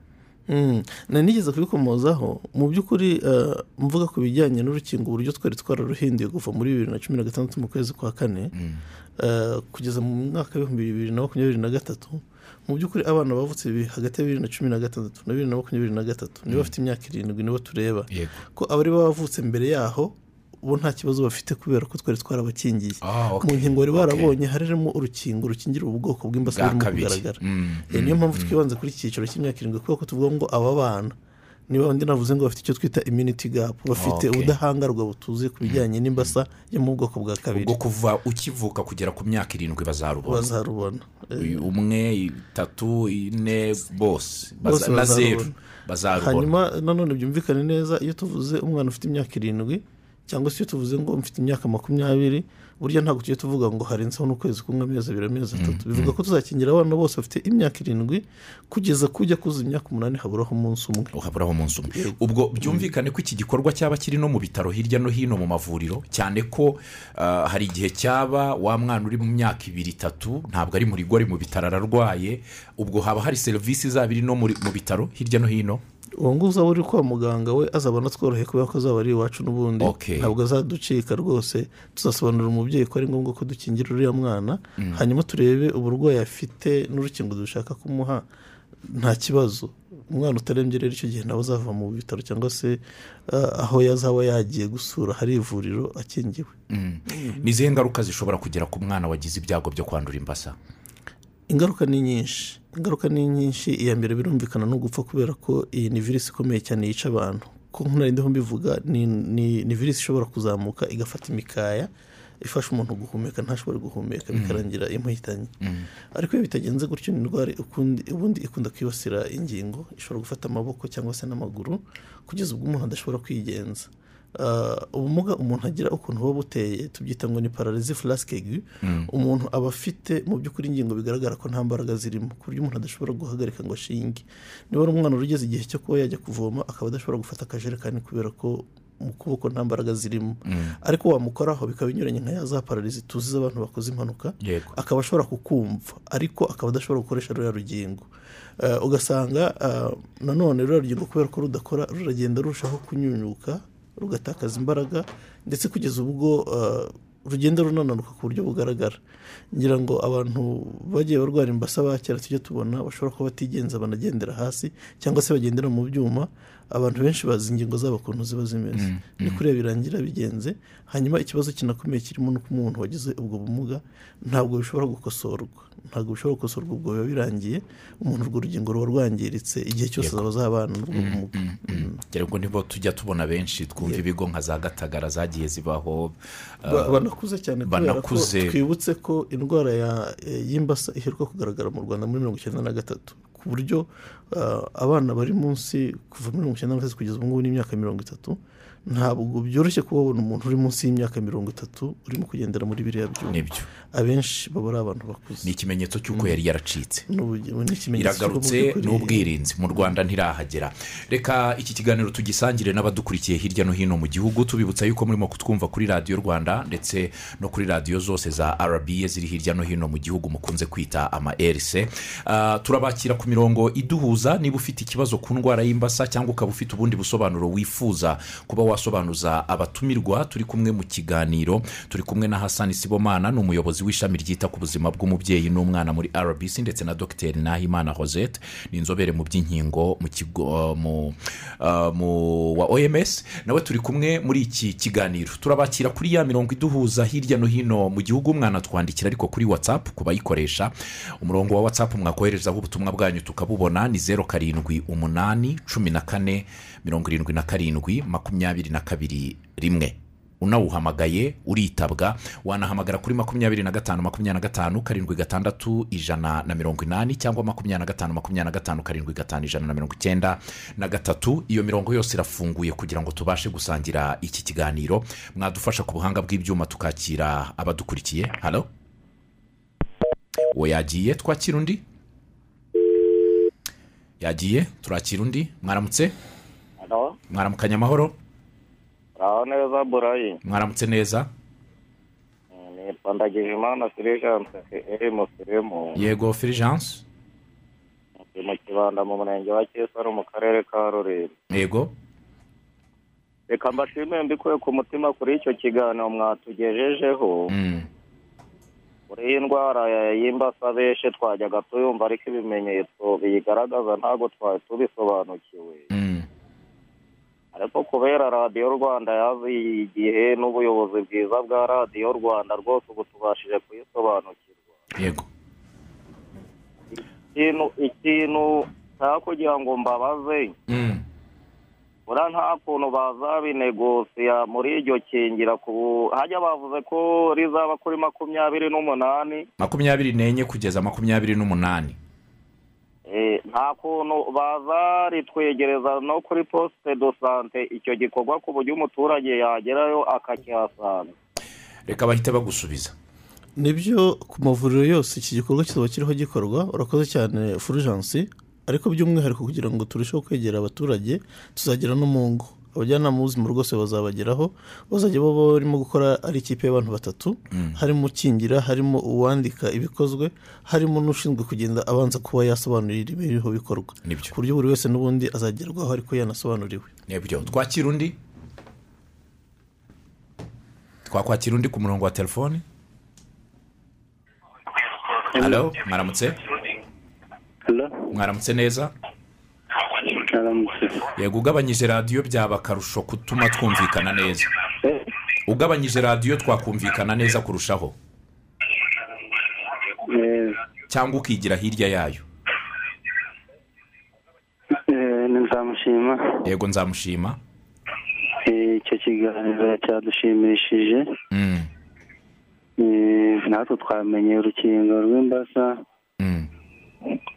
Speaker 2: nari nigeze kubikomozaho. Mu by'ukuri eh, mvuga ku bijyanye n'urukingo uburyo twari twararuhinduye kuva muri bibiri na cumi na gatandatu mu kwezi kwa kane eh, kugeza mu mwaka w'ibihumbi bibiri na makumyabiri na gatatu. Mu by'ukuri abana bavutse hagati ya bibiri na cumi na gatandatu na bibiri na makumyabiri na gatatu nibo bafite imyaka irindwi nibo tureba. Ko abari bavutse mbere yaho bo nta kibazo bafite kubera ko twari twarabakingiye.
Speaker 1: Ah,
Speaker 2: mu nkingo bari barabonye harimo urukingo rukingira ubu bwoko bw'imbasa burimo kugaragara.
Speaker 1: Mm,
Speaker 2: niyo mpamvu twibanze kuri iki cyiciro cy'imyaka irindwi kubera ko tuvuga ngo aba bana niba undi navuze ngo bafite icyo twita immunity gap bafite ubudahangarwa butuzuye ku bijyanye n'imbasa yo mu bwoko bwa kabiri.
Speaker 1: Ubwo kuva ukivuka kugera ku myaka irindwi bazarubona.
Speaker 2: Bazarubona. Eh,
Speaker 1: umwe itatu ine bose. Na zeru. bazarubona.
Speaker 2: Hanyuma nanone byumvikane neza iyo tuvuze umwana ufite imyaka irindwi cyangwa se iyo tuvuze ngo mfite imyaka makumyabiri burya ntabwo tujya tuvuga ngo harenzeho n'ukwezi kumwe amezi abiri amezi atatu. Bivuga ko tuzakingira abana bose bafite imyaka irindwi kugeza kujya kuzuza imyaka umunani haburaho umunsi umwe.
Speaker 1: Uhaburaho umunsi umwe. Ubwo byumvikane ko iki gikorwa cyaba kiri no mu bitaro hirya no hino mu mavuriro cyane ko ah, hari igihe cyaba wa mwana uri mu myaka ibiri itatu ntabwo ari mu rugo ari mu bitaro ararwaye ubwo haba hari serivisi zaba iri no muri- mu bitaro hirya no hino?
Speaker 2: Uwo nguwo uzaba uri kwa muganga we azabona tworoheye kubera ko azaba ari iwacu n'ubundi. Ntabwo azaducika rwose tuzasobanurira umubyeyi ko ari ngombwa ko dukingira uriya mwana hanyuma turebe uburwayi afite n'urukingo dushaka kumuha nta kibazo. Umwana utarembye rero icyo gihe nawe azava mu bitaro cyangwa se ah, aho yazaba yagiye gusura hari ivuriro akingiwe.
Speaker 1: Ni izihe ngaruka zishobora kugera ku mwana wagize ibyago byo kwandura imbasa?
Speaker 2: Ingaruka ni nyinshi. Ingaruka ni nyinshi iya mbere birumvikana no gupfa kubera ko iyi ni virusi ikomeye cyane yica abantu. Ko nkunarindiho mbivuga ni, virusi ishobora kuzamuka igafata imikaya ifasha umuntu guhumeka ntashobore guhumeka bikarangira imuhitanye ariko iyo bitagenze gutyo ni indwara ubundi ikunda kwibasira ingingo. Ishobora gufata amaboko cyangwa se n'amaguru kugeza ubwo umuntu adashobora kwigenza. Ubumuga umuntu agira ukuntu buba buteye tubyita ngo ni pararizi furasikegu umuntu aba afite mu by'ukuri ingingo bigaragara ko nta mbaraga zirimo ku buryo umuntu adashobora guhagarika ngo ashinge. Niba ari umwana ugeze igihe cyo kuba yajya kuvoma akaba adashobora gufata akajerekani kubera ko mu kuboko nta mbaraga zirimo. Ariko wamukoraho bikaba binyuranye nka ya za pararizi tuzi z'abantu bakoze impanuka akaba ashobora kukumva ariko akaba adashobora gukoresha ruriya rugingo. Eh, ugasanga ah, nanone ruriya rugingo kubera ko rudakora ruragenda rurushaho kunyunyuka rugatakaza imbaraga ndetse kugeza ubwo ah, rugenda runananuka ku buryo bugaragara. Ngira ngo abantu bagiye barwara imbasa ba kera tujya tubona bashobora kuba batigenza banagendera hasi cyangwa se bagendera mu byuma abantu benshi bazi ingingo zabo ukuntu ziba zimeze. Ni kuriya birangira bigenze hanyuma ikibazo kinakomeye kirimo n'uko umuntu wagize ubwo bumuga ntabwo bishobora gukosorwa. Ntabwo bishobora gukosorwa ubwo biba birangiye umuntu urwo rugingo ruba rwangiritse igihe cyose azaba azabana n'ubwo bumuga.
Speaker 1: ngira ngo nibo tujya tubona benshi twumva ibigo nka za gatagara zagiye zibaho ah,
Speaker 2: Ba- banakuze cyane kubera ko twibutse ko indwara ya- y'imbasa iheruka kugaragara mu rwanda muri mirongo icyenda na gatatu. Ku buryo ah, abana bari munsi kuva muri mirongo icyenda na gatatu kugeza ubu ngubu n'imyaka mirongo itatu. Ntabwo byoroshye kubabona umuntu uri munsi y'imyaka mirongo itatu urimo kugendera muri biriya byuma. Abenshi baba ari abantu bakuze.
Speaker 1: Ni ikimenyetso cy'uko yari yaracitse. Iragarutse n'ubwirinzi. Mu rwanda ntirahagera. Reka iki kiganiro tugisangire n'abadukurikiye hirya no hino mu gihugu. Tubibutsa yuko murimo kutwumva kuri radiyo rwanda ndetse no kuri radiyo zose za rba ziri hirya no hino mu gihugu mukunze kwita ama erise Ah, turabakira ku mirongo iduhuza. Niba ufite ikibazo ku ndwara y'imbasa cyangwa ukaba ufite ubundi busobanuro wifuza kuba wasobanuza abatumirwa turi kumwe mu kiganiro. Turi kumwe na hasani sibomana ni umuyobozi w'ishami ryita ku buzima bw'umubyeyi n'umwana muri rbc ndetse na dogiteri nahimana josette ni inzobere mu by'inkingo mu kigo mu, ah, mu wa oms nawe turi kumwe muri iki kiganiro. Turabakira kuri ya mirongo iduhuza hirya no hino mu gihugu. Mwana twandikira ariko kuri whatsapp ku bayikoresha. Umurongo wa whatsapp mwakoherezaho ubutumwa bwanyu tukabubona ni zeru karindwi umunani cumi na kane mirongo irindwi na karindwi makumyabiri na kabiri rimwe. Unawuhamagaye uritabwa wanahamagara kuri makumyabiri na gatanu makumyabiri na gatanu karindwi gatandatu ijana na mirongo inani cyangwa makumyabiri na gatanu makumyabiri na gatanu karindwi gatanu ijana na mirongo icyenda na gatatu. Iyo mirongo yose irafunguye kugira ngo tubashe gusangira iki kiganiro. Mwadufasha ku buhanga bw'ibyuma tukakira abadukurikiye. Halo? Uwo yagiye? Twakira undi? Yagiye? Turakira undi? Mwaramutse?
Speaker 4: Hano
Speaker 1: mwaramukanya amahoro?
Speaker 4: Uraho neza burayi.
Speaker 1: Mwaramutse neza?
Speaker 4: Nitwa ndagijimana firijanse eri musirimu
Speaker 1: yego firijanse
Speaker 4: ndi mu kibanda mu murenge wa kisaro mu karere ka rulindo.
Speaker 1: Yego.
Speaker 4: Reka mbashimire mbikuye ku mutima kuri icyo kiganiro mwatugejejeho.
Speaker 1: Mm.
Speaker 4: kuri iyi ndwara ya- y'imbasa benshi twajyaga tuyumva ariko ibimenyetso biyigaragaza ntabwo twari tubisobanukiwe.
Speaker 1: Mm.
Speaker 4: Ariko kubera radiyo rwanda yaziye igihe n'ubuyobozi bwiza bwa radiyo rwanda rwose ubu tubashije kuyisobanukirwa.
Speaker 1: Yego.
Speaker 4: Ikintu nshaka kugira ngo mbabaze
Speaker 1: Mm.
Speaker 4: buriya nta kuntu bazabinegosiya muri iryo kingira ku hajya bavuze ko rizaba kuri makumyabiri n'umunani.
Speaker 1: Makumyabiri n'enye kugeza makumyabiri n'umunani.
Speaker 4: Nta kuntu bazaritwegereza no kuri posite do sante. Icyo gikorwa ku buryo umuturage yagerayo akakihasanga.
Speaker 1: Reka bahite bagusubiza.
Speaker 2: Nibyo ku mavuriro yose iki gikorwa kizaba kiriho gikorwa urakoze cyane furujansi ariko by'umwihariko kugira ngo turusheho kwegera abaturage tuzagera no mu ngo abajyanama b'ubuzima rwose bazabageraho bazajya baba barimo gukora ari ikipe y'abantu batatu harimo ukingira harimo uwandika ibikozwe harimo n'ushinzwe kugenda abanza kuba yasobanurira ibiriho bikorwa.
Speaker 1: Nibyo.
Speaker 2: ku buryo buri wese n'ubundi azagerwaho ariko yanasobanuriwe
Speaker 1: ni byo. Twakira undi? Twakwakira undi ku murongo wa telefoni? Halo mwaramutse?
Speaker 5: Hello?
Speaker 1: mwaramutse neza. Yego ugabanyije radiyo byaba akarusho kutuma twumvikana neza. Ugabanyije radiyo twakumvikana neza kurushaho. Cyangwa ukigira hirya yayo.
Speaker 5: Nzamushima.
Speaker 1: Yego nzamushima.
Speaker 5: Icyo kiganiro cyadushimishije.
Speaker 1: Mm,
Speaker 5: natwe twamenye urukingo rw'imbasa.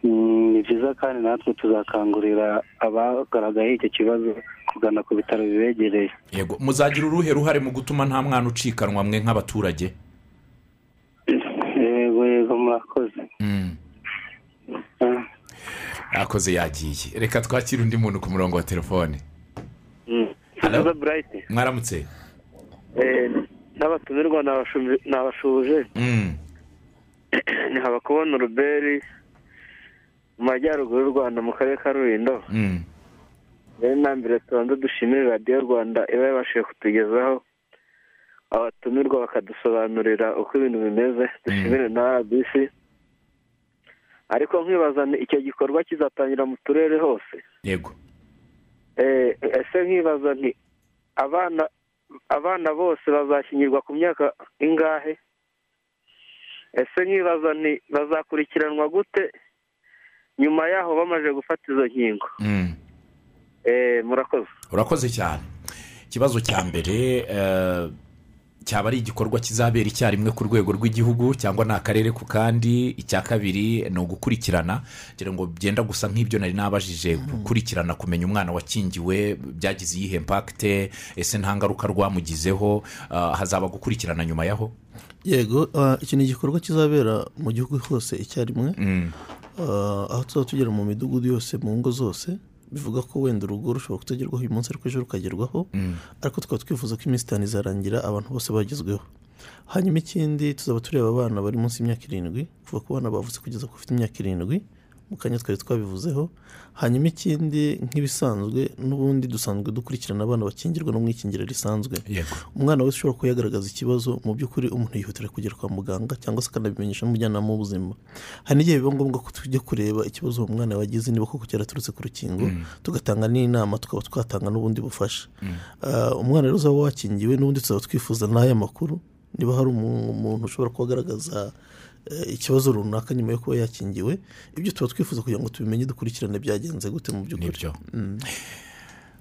Speaker 5: Ni byiza kandi natwe tuzakangurira abagaragayeho icyo kibazo kugana ku bitaro bibegereye.
Speaker 1: Yego muzagira uruhe ruhare mu gutuma nta mwana ucikanwa mwe nk'abaturage?
Speaker 5: Yego yego murakoze.
Speaker 1: Mm.
Speaker 5: Ah,
Speaker 1: akoze yagiye. Reka twakire undi muntu ku murongo wa telefone.
Speaker 6: Burayiti
Speaker 1: mwaramutse?
Speaker 6: N'abatumirwa nabashu- nabashuje
Speaker 1: Mm, [CLEARS THROAT]
Speaker 6: ni habakubona uruberi mu majyaruguru y'u rwanda mu karere ka rulindo.
Speaker 1: Mm.
Speaker 6: mbere na mbere tubanza dushimire radiyo rwanda iba yabashije kutugezaho abatumirwa bakadusobanurira uko ibintu bimeze dushimire na rbc ariko nkibaza icyo gikorwa kizatangira mu turere hose?
Speaker 1: Yego.
Speaker 6: Eh, ese nkibaza nti abana abana bose bazashyingirwa ku myaka ingahe? Ese nkibaza nti bazakurikiranwa gute? Nyuma yaho bamaze gufata izo nkingo.
Speaker 1: Mm.
Speaker 6: Eh, murakoze.
Speaker 1: Urakoze cyane. Ikibazo cya mbere eh, cyaba ari igikorwa kizabera icyarimwe ku rwego rw'igihugu cyangwa ni akarere ku kandi. Icya kabiri ni ugukurikirana. Kugira ngo byenda gusa nk'ibyo nari nabajije gukurikirana kumenya umwana wakingiwe byagize iyihe mpakite ese nta ngaruka rwamugizeho? Ah, hazaba gukurikirana nyuma yaho?
Speaker 2: Yego iki ni igikorwa kizabera mu gihugu hose icyarimwe.
Speaker 1: Mm,
Speaker 2: aho tuzaba tugera mu midugudu yose mu ngo zose bivuga ko wenda urugo rushobora kutagerwaho uyu munsi ariko ejo rukagerwaho. Ariko tukaba twifuza ko iminsi itanu izarangira abantu bose bagezweho. Hanyuma ikindi tuzaba tureba abana bari munsi y'imyaka irindwi kuva ku bana bavutse kugeza ku bafite imyaka irindwi. Mu kanya twari twabivuzeho hanyuma ikindi nk'ibisanzwe n'ubundi dusanzwe dukurikirana abana bakingirwa no mu ikingira risanzwe umwana wese ushobora kuba yagaragaza ikibazo mu by'ukuri umuntu yihutira kugera kwa muganga cyangwa se akanabimenyesha n'umujyanama w'ubuzima hari n'igihe biba ngombwa ko tujya kureba ikibazo uwo mwana wagize niba koko cyaraturutse ku rukingo tugatanga n'inama tukaba twatanga n'ubundi bufasha. Ah, umwana rero uzaba wakingiwe n'ubundi tuzaba twifuza n'aya makuru niba hari umu- umuntu ushobora kuba agaragaza ikibazo runaka nyuma yo kuba yakingiwe. Ibyo tuba twifuza kugira ngo tubimenye dukurikirane byagenze gute mu by'ukuri.
Speaker 1: Nibyo.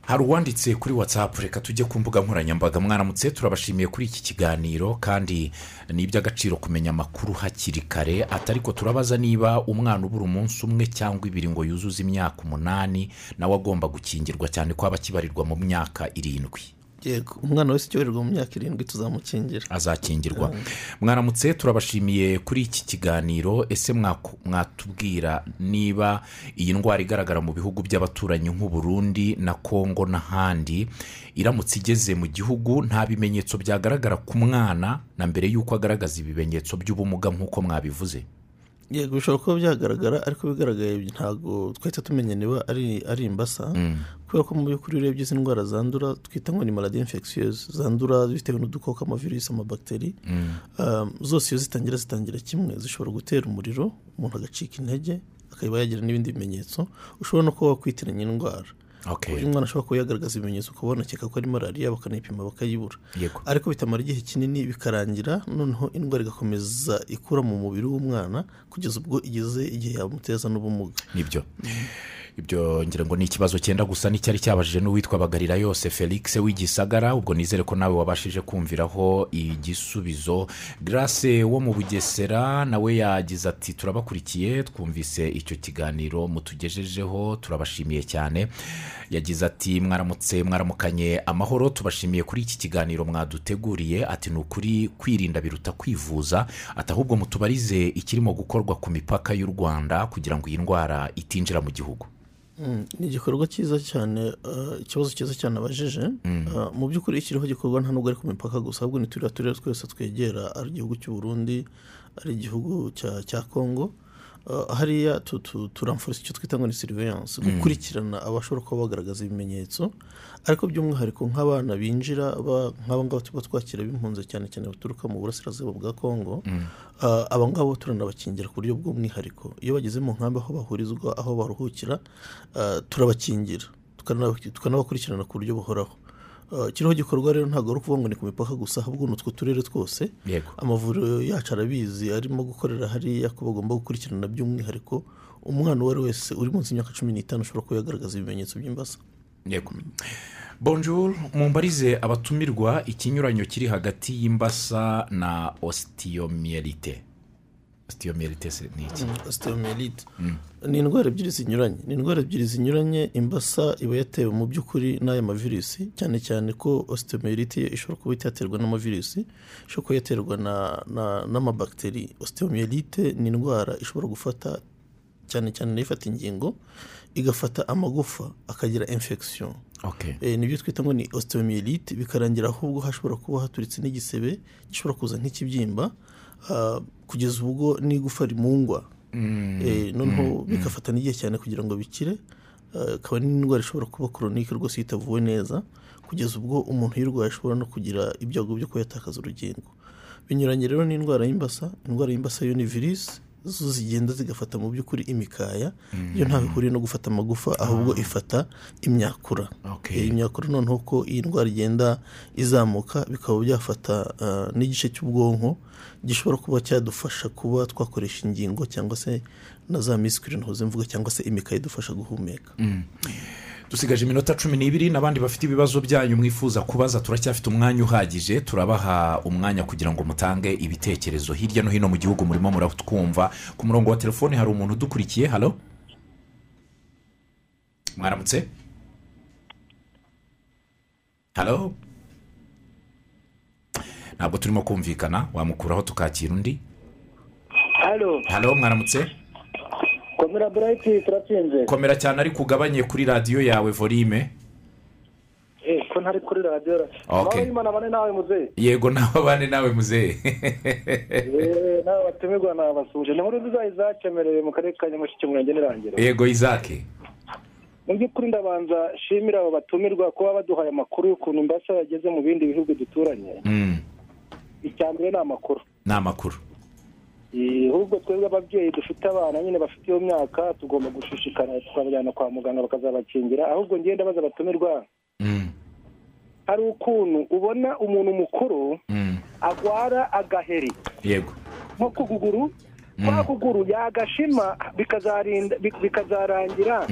Speaker 1: Hari uwanditse kuri watsapu reka tujye ku mbuga nkoranyambaga. Mwaramutse turabashimiye kuri iki kiganiro kandi ni iby'agaciro kumenya amakuru hakiri kare. Ati ariko turabaza niba umwana ubura umunsi umwe cyangwa ibiri ngo yuzuze imyaka umunani nawe agomba gukingirwa cyane ko aba akibarirwa mu myaka irindwi.
Speaker 2: Umwana wese ucyoherwa mu myaka irindwi tuzamukingira.
Speaker 1: Azakingirwa. Mwaramutse turabashimiye kuri iki kiganiro. Ese mwatubwira niba iyi ndwara igaragara mu bihugu by'abaturanyi nk'u Burundi na kongo n'ahandi iramutse igeze mu gihugu nta bimenyetso byagaragara ku mwana na mbere y'uko agaragaza ibimenyetso by'ubumuga nk'uko mwabivuze?
Speaker 2: Yego bishobora kuba byagaragara ariko bigaragaye ntabwo twahita tumenya niba ari ari imbasa. Kubera ko mu by'ukuri urebye izi ndwara zandura twita ngo ni maladi infectieuse zandura bitewe n'udukoko amavirusi amabagiteri Um, zose iyo zitangira zitangira kimwe. Zishobora gutera umuriro umuntu agacika intege akaba yagira n'ibindi bimenyetso ushobora no kuba wakwitiranya indwara. Uyu mwana ashobora kuba yagaragaza ibimenyetso ukaba wanakeka ko ari malariya bakanayipima bakayibura. Ariko bitamara igihe kinini bikarangira noneho indwara igakomeza ikura mu mubiri w'umwana kugeza ubwo igeze igihe yamuteza n'ubumuga.
Speaker 1: Nibyo. Ibyo ngira ngo ni ikibazo cyenda gusa n'icyari cyabajije n'uwitwa bagarira yose felix w'igisagara ubwo nizere ko nawe wabashije kumviraho igisubizo. Grace wo mu bugesera nawe yagize ati turabakurikiye twumvise icyo kiganiro mutugejejeho turabashimiye cyane. Yagize ati mwaramutse mwaramukanye amahoro tubashimiye kuri iki kiganiro mwaduteguriye. Ati ni ukuri kwirinda biruta kwivuza ati ahubwo mutubarize ikirimo gukorwa ku mipaka y'u rwanda kugira ngo iyi ndwara itinjira mu gihugu.
Speaker 2: Ni igikorwa cyiza cyane eh, ikibazo cyiza cyane abajije Eh, mu by'ukuri ikiriho gikorwa nta nubwo ari ku mipaka gusa ahubwo ni turiya turere twese twegera ari igihugu cy'u Burundi ari igihugu cya Eh, hariya tu- tu- turamfurisa icyo twita ngo ni siriveyanse gukurikirana abashobora kuba bagaragaza ibimenyetso ariko by'umwihariko nk'abana binjira ba- nk'aba ngaba tuba twakira b'impunzi cyane cyane baturuka mu burasirazuba bwa kongo eh, aba ngabo turanabakingira ku buryo bw'umwihariko. Iyo bageze mu nkambi aho bahurizwa aho baruhukira eh, turabakingira tukanaba- tukanabakurikirana ku buryo buhoraho. Kiriho gikorwa rero ntabwo ari ukuvuga ngo ni ku mipaka gusa ahubwo ni utwo turere twose. Amavuriro yacu arabizi arimo gukorera hariya ko bagomba gukurikirana by'umwihariko umwana uwo ari we wese uri munsi y'imyaka cumi n'itanu ushobora kuba yagaragaza ibimenyetso by'imbasa.
Speaker 1: Yego. Bonjour mumbarize abatumirwa ikinyuranyo kiri hagati y'imbasa na ositiyomiyerite ositiyomiyerite se ni iki
Speaker 2: osteomelite ni indwara ebyiri zinyuranye. Ni indwara ebyiri zinyuranye imbasa iba yatewe mu by'ukuri n'aya mavirusi cyane cyane ko yo ishobora kuba itaterwa n'amavirusi ishobora kuba yaterwa na- na- n'amabagiteri osteomelite ni indwara ishobora gufata cyane cyane na yo ifata ingingo igafata amagufa akagira infection. Eh, ni byo twita ngo ni osteomelite bikarangira ahubwo hashobora kuba haturitse n'igisebe gishobora kuza nk'ikibyimba kugeza ubwo n'igufa rimungwa Eh, noneho bigafata n'igihe cyane kugira ngo bikire. Akaba n'indwara ishobora kuba koronike rwose itavuwe neza kugeza ubwo umuntu uyirwaye ashobora no kugira ibyago byo kuba yatakaza urugingo. Binyuranye rero n'indwara y'imbasa indwara y'imbasa yo ni virusi zo zigenda zigafata mu by'ukuri imikaya yo ntaho ihuriye no gufata amagufa ahubwo ifata imyakura.
Speaker 1: Okay.
Speaker 2: Eh, imyakura noneho ko iyi ndwara igenda izamuka bikaba byafata ah, n'igice cy'ubwonko gishobora kuba cyadufasha kuba twakoresha ingingo cyangwa se na za misikiri ntuze mvuga cyangwa se imikaya idufasha guhumeka.
Speaker 1: Dusigaje iminota cumi n'ibiri n'abandi bafite ibibazo byanyu mwifuza kubaza turacyafite umwanya uhagije turabaha umwanya kugira ngo mutange ibitekerezo. Hirya no hino mu gihugu murimo muratwumva. Ku murongo wa telefone hari umuntu udukurikiye. Halo? Mwaramutse? Halo? Ntabwo turimo kumvikana. Wamukuraho tukakira undi?
Speaker 7: Halo?
Speaker 1: Halo mwaramutse?
Speaker 7: Komera burayiti turatsinze
Speaker 1: komera cyane ariko ugabanye kuri radiyo yawe volume.
Speaker 7: Eh ko ntari kuri radiyo
Speaker 1: Okay.
Speaker 7: y'imana bane nawe muzehe
Speaker 1: yego nawe bane nawe muzehe
Speaker 7: Eh, nawe batumirwa nabasuje. Ni nkuru nziza izakemerewe mu karere ka nyamasheke murenge n'irangiro
Speaker 1: yego izake
Speaker 7: mu by'ukuri ndabanza shimira abo batumirwa kuba baduhaye amakuru y'ukuntu mbasa yageze mu bindi bihugu duturanye.
Speaker 1: Mm,
Speaker 7: icya mbere ni amakuru.
Speaker 1: Ni amakuru.
Speaker 7: Ahubwo twebwe ababyeyi dufite abana nyine bafite iyo myaka tugomba gushishikara tukabajyana kwa muganga bakazabakingira. Ahubwo ngenda baza abatumirwa
Speaker 1: Mm,
Speaker 7: hari ukuntu ubona umuntu mukuru
Speaker 1: mm,
Speaker 7: agwara agaheri.
Speaker 1: Yego.
Speaker 7: Nko ku kuguru kwa kuguru yagashima bikazarangira.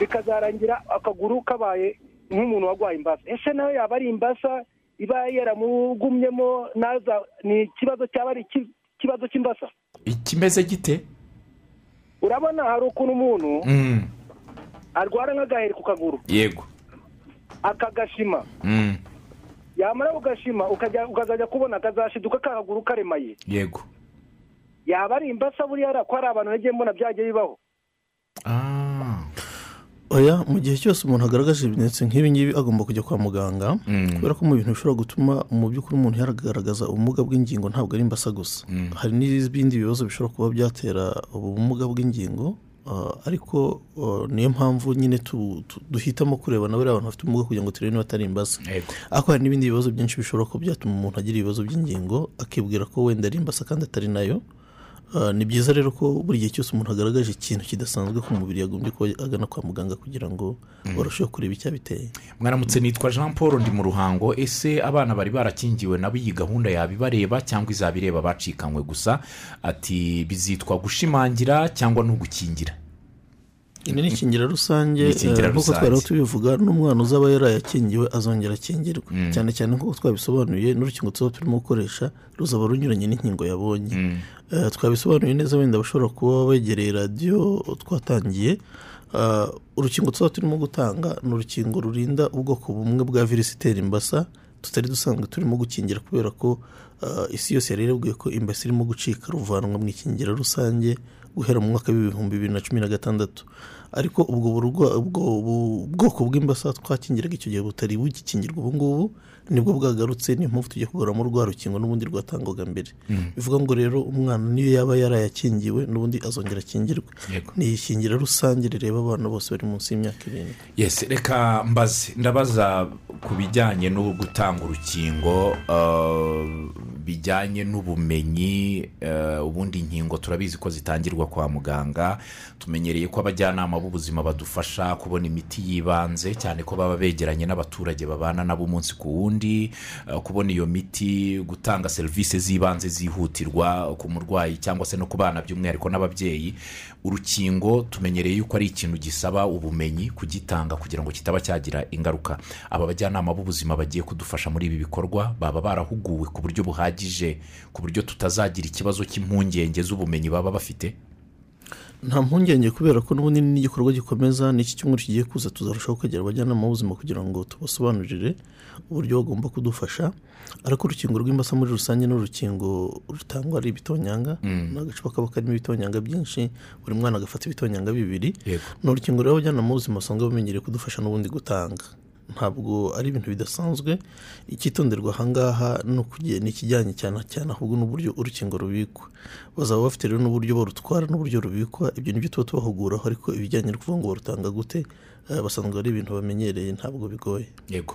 Speaker 7: Bikazarangira akaguru kabaye nk'umuntu warwaye imbasa. Ese nawe yaba ari imbasa iba yaramugumyemo naza ni ikibazo cyaba ari ikibazo cy'imbasa.
Speaker 1: Ikimeze gite?
Speaker 7: Urabona hari ukuntu umuntu
Speaker 1: Mm,
Speaker 7: arwara nk'agaheri ku kaguru.
Speaker 1: Yego.
Speaker 7: Akagashima
Speaker 1: Mm,
Speaker 7: yamara kugashima ukazajya kubona akazashiduka ka kaguru karemaye.
Speaker 1: Yego.
Speaker 7: Yaba ari imbasa buriya ko hari abantu nagiye mbona byagiye bibaho.
Speaker 1: Ah,
Speaker 2: oya mu gihe cyose umuntu agaragaje ibimenyetso nk'ibi ngibi agomba kujya kwa muganga
Speaker 1: Mm.
Speaker 2: kubera ko mu bintu bishobora gutuma mu by'ukuri umuntu yaragaragaza ubumuga bw'ingingo ntabwo ari imbasa gusa hari n'ibindi bibazo bishobora kuba byatera ubumuga bw'ingingo ah, ariko ah, niyo mpamvu nyine duhitamo kureba na bariya bantu bafite ubumuga kugira ngo turebe niba atari imbasa ariko hari n'ibindi bibazo byinshi bishobora kuba byatuma umuntu agira ibibazo by'ingingo akibwira ko wenda ari imbasa kandi atari na yo ni byiza rero ko buri gihe cyose umuntu agaragaje ikintu kidasanzwe ku mubiri yagombye kuba agana kwa muganga kugira ngo barusheho kureba icyabiteye
Speaker 1: mwaramutse nitwa jean paul ndi mu ruhango. Ese abana bari barakingiwe nabo iyi gahunda yaba ibareba cyangwa izaba ireba abacikanywe gusa? Ati bizitwa gushimangira cyangwa ni ugukingira?
Speaker 2: Iri ni ikingira rusange eh, nk'uko twari tubivuga n'umwana uzaba yarayakingiwe azongera akingirwe cyane cyane nk'uko twabisobanuye n'urukingo tuba turimo gukoresha ruzaba runyuranye n'inkingo yabonye Eh, twabisobanuye neza wenda bashobora kuba begereye radiyo twatangiye. Ah, urukingo tuba turimo gutanga ni urukingo rurinda ubwoko bumwe bwa virusi itera imbasa tutari dusanzwe turimo gukingira kubera ko isi yose yari yarabwiye ko imbasa irimo gucika ruvanwa mu ikingira rusange. Guhera mu mwaka w'ibihumbi bibiri na cumi na gatandatu ariko ubwo bwoko bw'imbasa twakingiraga icyo gihe butari bugikingirwa ubu ngubu ni bwo bwagarutse niyo mpamvu tujya kuguramo rwa rukingo n'ubundi rwatangwaga mbere. Bivuga ngo rero umwana niyo yaba yarayakingiwe n'ubundi azongera akingirwe. Ni ikingira rusange rireba abana bose bari munsi y'imyaka irindwi.
Speaker 1: Yes reka mbaze. Ndabaza ku bijyanye no gutanga urukingo uh, bijyanye n'ubumenyi uh, ubundi inkingo turabizi ko zitangirwa kwa muganga tumenyereye ko abajyanama b'ubuzima badufasha kubona imiti y'ibanze cyane ko baba begeranye n'abaturage babana nabo umunsi ku wundi uh, kubona iyo miti gutanga serivisi z'ibanze zihutirwa ku murwayi cyangwa se no ku bana by'umwihariko n'ababyeyi. Urukingo tumenyereye yuko ari ikintu gisaba ubumenyi kugitanga kugira ngo kitaba cyagira ingaruka. Aba bajyanama b'ubuzima bagiye kudufasha muri ibi bikorwa baba barahuguwe ku buryo buhagije ku buryo tutazagira ikibazo cy'impungenge z'ubumenyi baba bafite.
Speaker 2: Nta mpungenge kubera ko n'ubundi n'igikorwa gikomeza n'iki cyumweru kigiye kuza tuzarushaho kwegera abajyanama b'ubuzima kugira ngo tubasobanurire uburyo bagomba kudufasha. Ariko urukingo rw'imbasa muri rusange ni urukingo rutangwa ari ibitonyanga ni agacupa kaba karimo ibitonyanga byinshi buri mwana agafata ibitonyanga bibiri. Ni urukingo rero abajyanama b'ubuzima basanzwe bamenyereye kudufasha n'ubundi gutanga. Ntabwo ari ibintu bidasanzwe. Icyitonderwa ahangaha ni ikijyanye cyane cyane ahubwo n'uburyo urukingo rubikwa. Bazaba bafite rero n'uburyo barutwara n'uburyo rubikwa ibyo ni byo tuba tubahuguraho ariko ibijyanye no kuvuga ngo barutanga gute eh, basanzwe ari ibintu bamenyereye ntabwo bigoye.
Speaker 1: Yego.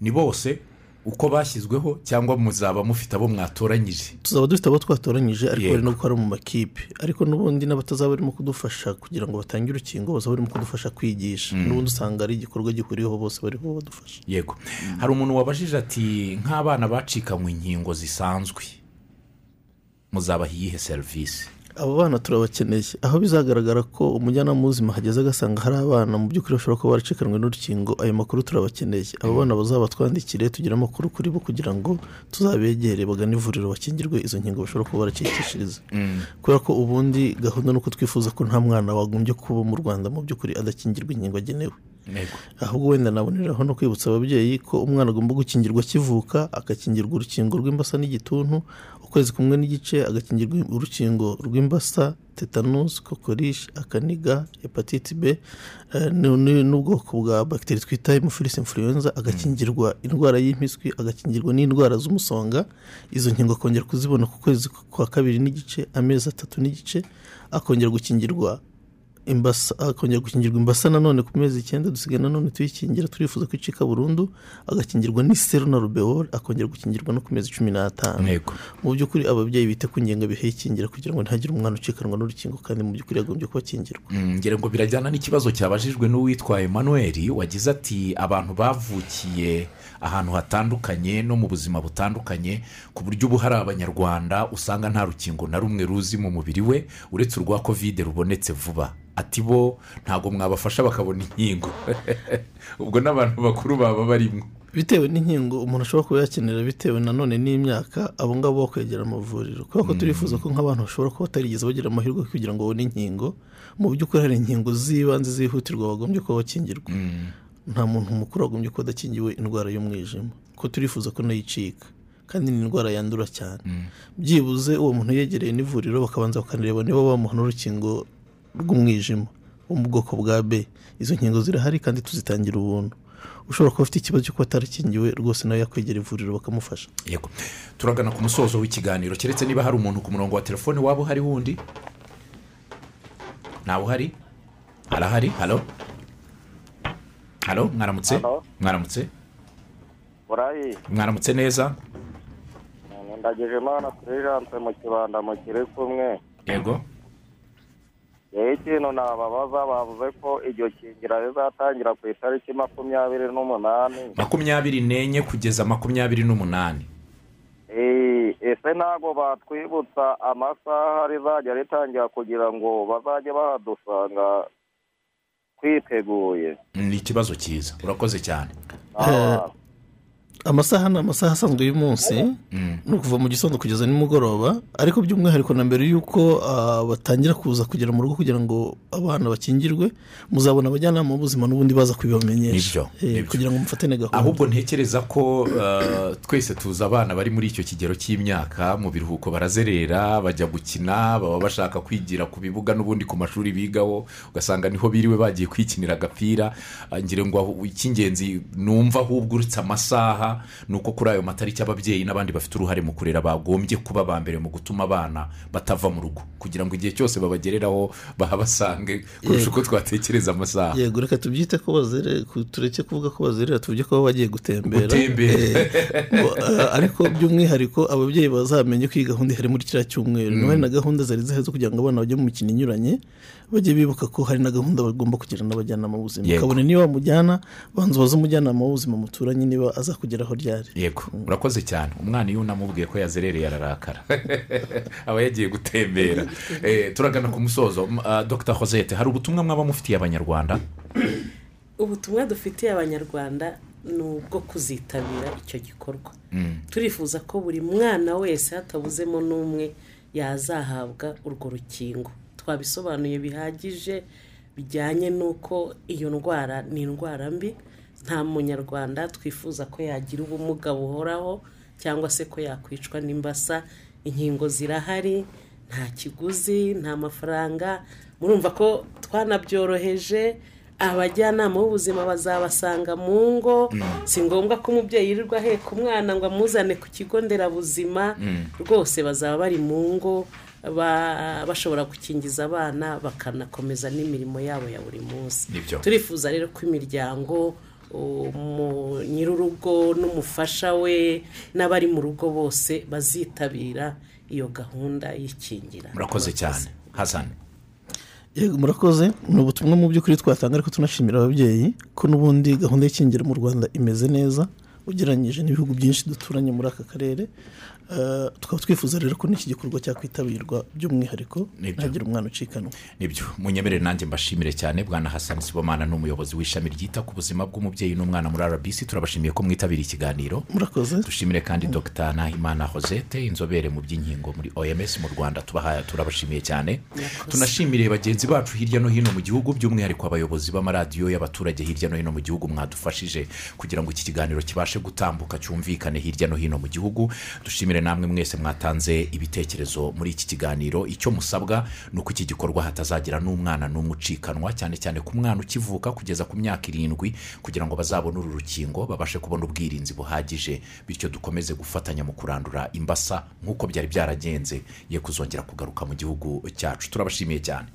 Speaker 1: Ni bose uko bashyizweho cyangwa muzaba mufite abo mwatoranyije.
Speaker 2: Tuzaba dufite abo twatoranyije ariko bari no gukora mu makipe. Ariko n'ubundi n'abatazaba barimo kudufasha kugira ngo batange urukingo bazaba barimo kudufasha kwigisha. N'ubundi usanga ari igikorwa gihuriweho bose bariho badufasha.
Speaker 1: Yego. Hari umuntu wabajije ati nk'abana bacikanywe inkingo zisanzwe muzabaha iyihe serivisi
Speaker 2: abo bana turabakeneye. Aho bizagaragara ko umujyanama w'ubuzima hageze agasanga hari abana mu by'ukuri bashobora kuba baracikanwe n'urukingo ayo makuru turabakeneye. Abo bana bazaba twandikire tugire amakuru kuri bo kugira ngo tuzabegere bagane ivuriro bakingirwe izo nkingo bashobora kuba baracikishiriza. Kubera ko ubundi gahunda ni uko twifuza ko nta mwana wagombye kuba mu rwanda mu by'ukuri adakingirwa inkingo agenewe. Ahubwo wenda naboneraho no kwibutsa ababyeyi ko umwana agomba gukingirwa akivuka agakingirwa urukingo rw'imbasa n'igituntu ukwezi kumwe n'igice agakingirwa urukingo rw'imbasa tetanusi kokorishi akaniga hepatite b eh, n'ubwoko bwa bagiteri twita hemofilisi influenza agakingirwa indwara y'impiswi agakingirwa n'indwara z'umusonga. Izo nkingo akongera kuzibona ku kwezi kwa kabiri n'igice amezi atatu n'igice akongera gukingirwa akongera gukingirwa imbasa nanone ku mezi icyenda dusigaye nanone tuyikingira turifuza ko icika burundu agakingirwa n'iseru na rubewol akongera gukingirwa no ku mezi cumi n'atanu. Mu by'ukuri ababyeyi bite ku ngengabihe y'ikingira kugira ngo ntihagire umwana ucikanwa n'urukingo kandi mu by'ukuri yagombye kuba akingirwa?
Speaker 1: Mm, ngira ngo birajyana n'ikibazo cyabajijwe n'uwitwa emmanuel wagize ati abantu bavukiye ahantu hatandukanye no mu buzima butandukanye ku buryo ubu hari abanyarwanda usanga nta rukingo na rumwe ruzi mu mubiri we uretse urwa kovide rubonetse vuba. Ati bo ntabwo mwabafasha bakabona inkingo. [LAUGHS] Ubwo n'abantu bakuru baba barimo.
Speaker 2: Bitewe n'inkingo umuntu ashobora kuba yakenera bitewe nanone n'imyaka abo ngabo bakwegera amavuriro. Kubera ko turifuza ko nk'abantu bashobora kuba batarigeze bagira amahirwe kugira ngo babone inkingo mu by'ukuri hari inkingo z'ibanze zihutirwa bagombye kuba bakingirwa. Nta muntu mukuru wagombye kuba adakingiwe indwara y'umwijima. Ko turifuza ko na yo icika kandi ni indwara yandura cyane. Byibuze uwo muntu yegereye n'ivuriro bakabanza bakanareba niba bamuha n'urukingo rw'umwijima wo mu bwoko bwa b izo nkingo zirahari kandi tuzitangira ubuntu. Ushobora kuba afite ikibazo cyo kuba atarakingiwe rwose nawe yakwegera ivuriro bakamufasha
Speaker 1: yego. Turagana ku musozo w'ikiganiro. Keretse niba hari umuntu ku murongo wa telefone waba uhari wundi? Ntawe uhari? Arahari halo? Halo mwaramutse? Mwaramutse?
Speaker 4: Burayi.
Speaker 1: Mwaramutse neza?
Speaker 4: Ndagije imana turijanse mu kibanda mu kiri kumwe
Speaker 1: yego.
Speaker 4: Ikintu nababaza bavuze ko iryo kingira rizatangira ku itariki makumyabiri n'umunani.
Speaker 1: Makumyabiri n'enye kugeza makumyabiri n'umunani.
Speaker 4: Eh, ese ntabwo batwibutsa amasaha rizajya ritangira kugira ngo bazajye bahadusanga twiteguye?
Speaker 1: Ni ikibazo cyiza. Urakoze cyane.
Speaker 4: Ah,
Speaker 2: amasaha ni amasaha asanzwe y'umunsi ni ukuva mu gitondo kugeza nimugoroba ariko by'umwihariko na mbere y'uko ah, batangira kuza kugera mu rugo kugira ngo abana bakingirwe muzabona abajyanama b'ubuzima n'ubundi baza kubibamenyesha. Eh, kugira ngo mufatane gahunda
Speaker 1: ahubwo ntekereza ko uh, twese tuzi abana bari muri icyo kigero cy'imyaka mu biruhuko barazerera bajya gukina baba bashaka kwigira ku bibuga n'ubundi ku mashuri bigaho ugasanga ni ho biriwe bagiye kwikinira agapira. Uh, ngira ngo icy'ingenzi numva ahubwo uretse amasaha ni uko kuri ayo matariki ababyeyi n'abandi bafite uruhare mu kurera bagombye kuba ba mbere mu gutuma abana batava mu rugo. Kugira ngo igihe cyose babagereraho bahabasange kurusha uko twatekereza amasaha.
Speaker 2: Yego reka tubyite ko bazere tureke kuvuga ko bazerera tuvuge ko baba bagiye gutembera.
Speaker 1: Gutembera.
Speaker 2: Eh, [LAUGHS] eh, ariko by'umwihariko ababyeyi bazamenye ko iyi gahunda ihari muri kiriya cyumweru. Niba hari na gahunda zari zihari zo kugira ngo abana bajye mu mikino inyuranye. Bajye bibuka ko hari na gahunda bagomba kugira n'abajyanama b'ubuzima.
Speaker 1: Yego.
Speaker 2: kabone niba wamujyana banza ubaze umujyanama w'ubuzima muturanye niba azakugeraho ryari?
Speaker 1: Yego. Urakoze cyane. Umwana iyo unamubwiye ko yazerereye ararakara. [LAUGHS] Aba yagiye gutembera. [LAUGHS] Eh, turagana ku musozo. Ah, dr. Josette hari ubutumwa mwaba mufitiye abanyarwanda?
Speaker 3: Ubutumwa dufitiye abanyarwanda ni ubwo kuzitabira icyo gikorwa. Turifuza ko buri mwana wese hatabuzemo n'umwe yazahabwa urwo rukingo. Twabisobanuye bihagije bijyanye n'uko iyo ndwara ni indwara mbi nta munyarwanda twifuza ko yagira ubumuga buhoraho cyangwa se ko yakwicwa n'imbasa inkingo zirahari nta kiguzi nta mafaranga murumva ko twanabyoroheje abajyanama b'ubuzima bazabasanga mu ngo. Si ngombwa ko umubyeyi yirirwa aheka umwana ngo amuzane ku kigo nderabuzima. Rwose bazaba bari mu ngo ba- bashobora gukingiza abana bakanakomeza n'imirimo yabo ya buri munsi. Turifuza rero ko imiryango nyir'urugo n'umufasha we n'abari mu rugo bose bazitabira iyo gahunda y'ikingira.
Speaker 1: Murakoze cyane. Hasani
Speaker 2: yego murakoze. Ni ubutumwa mu by'ukuri twatanga ariko tunashimira ababyeyi ko n'ubundi gahunda y'ikingira mu rwanda imeze neza ugereranyije n'ibihugu byinshi duturanye muri aka karere. Tukaba twifuza rero ko n'iki gikorwa cyakwitabirwa by'umwihariko ntihagire umwana ucikanwa
Speaker 1: ni byo munyemerere nanjye mbashimire cyane bwana hasani sibomana ni umuyobozi w'ishami ryita ku buzima bw'umubyeyi n'umwana muri rbc turabashimiye ko mwitabiriye ikiganiro.
Speaker 2: Murakoze.
Speaker 1: Dushimire kandi dr. Nahimana josette inzobere mu by'inkingo muri oms mu rwanda. Turabashimiye cyane. Tunashimire bagenzi bacu hirya no hino mu gihugu by'umwihariko abayobozi b'amaradiyo y'abaturage hirya no hino mu gihugu. Mwadufashije kugira ngo iki kiganiro kibashe gutambuka cyumvikane hirya no hino mu gihugu. Dushimire namwe mwese mwatanze ibitekerezo muri iki kiganiro icyo musabwa ni uko iki gikorwa hatazagira n'umwana n'umwe ucikanwa cyane cyane ku mwana ukivuka kugeza ku myaka irindwi kugira ngo bazabone uru rukingo babashe kubona ubwirinzi buhagije. Bityo dukomeze gufatanya mu kurandura imbasa nk'uko byari byaragenze. Ye kuzongera kugaruka mu gihugu cyacu. Turabashimiye cyane.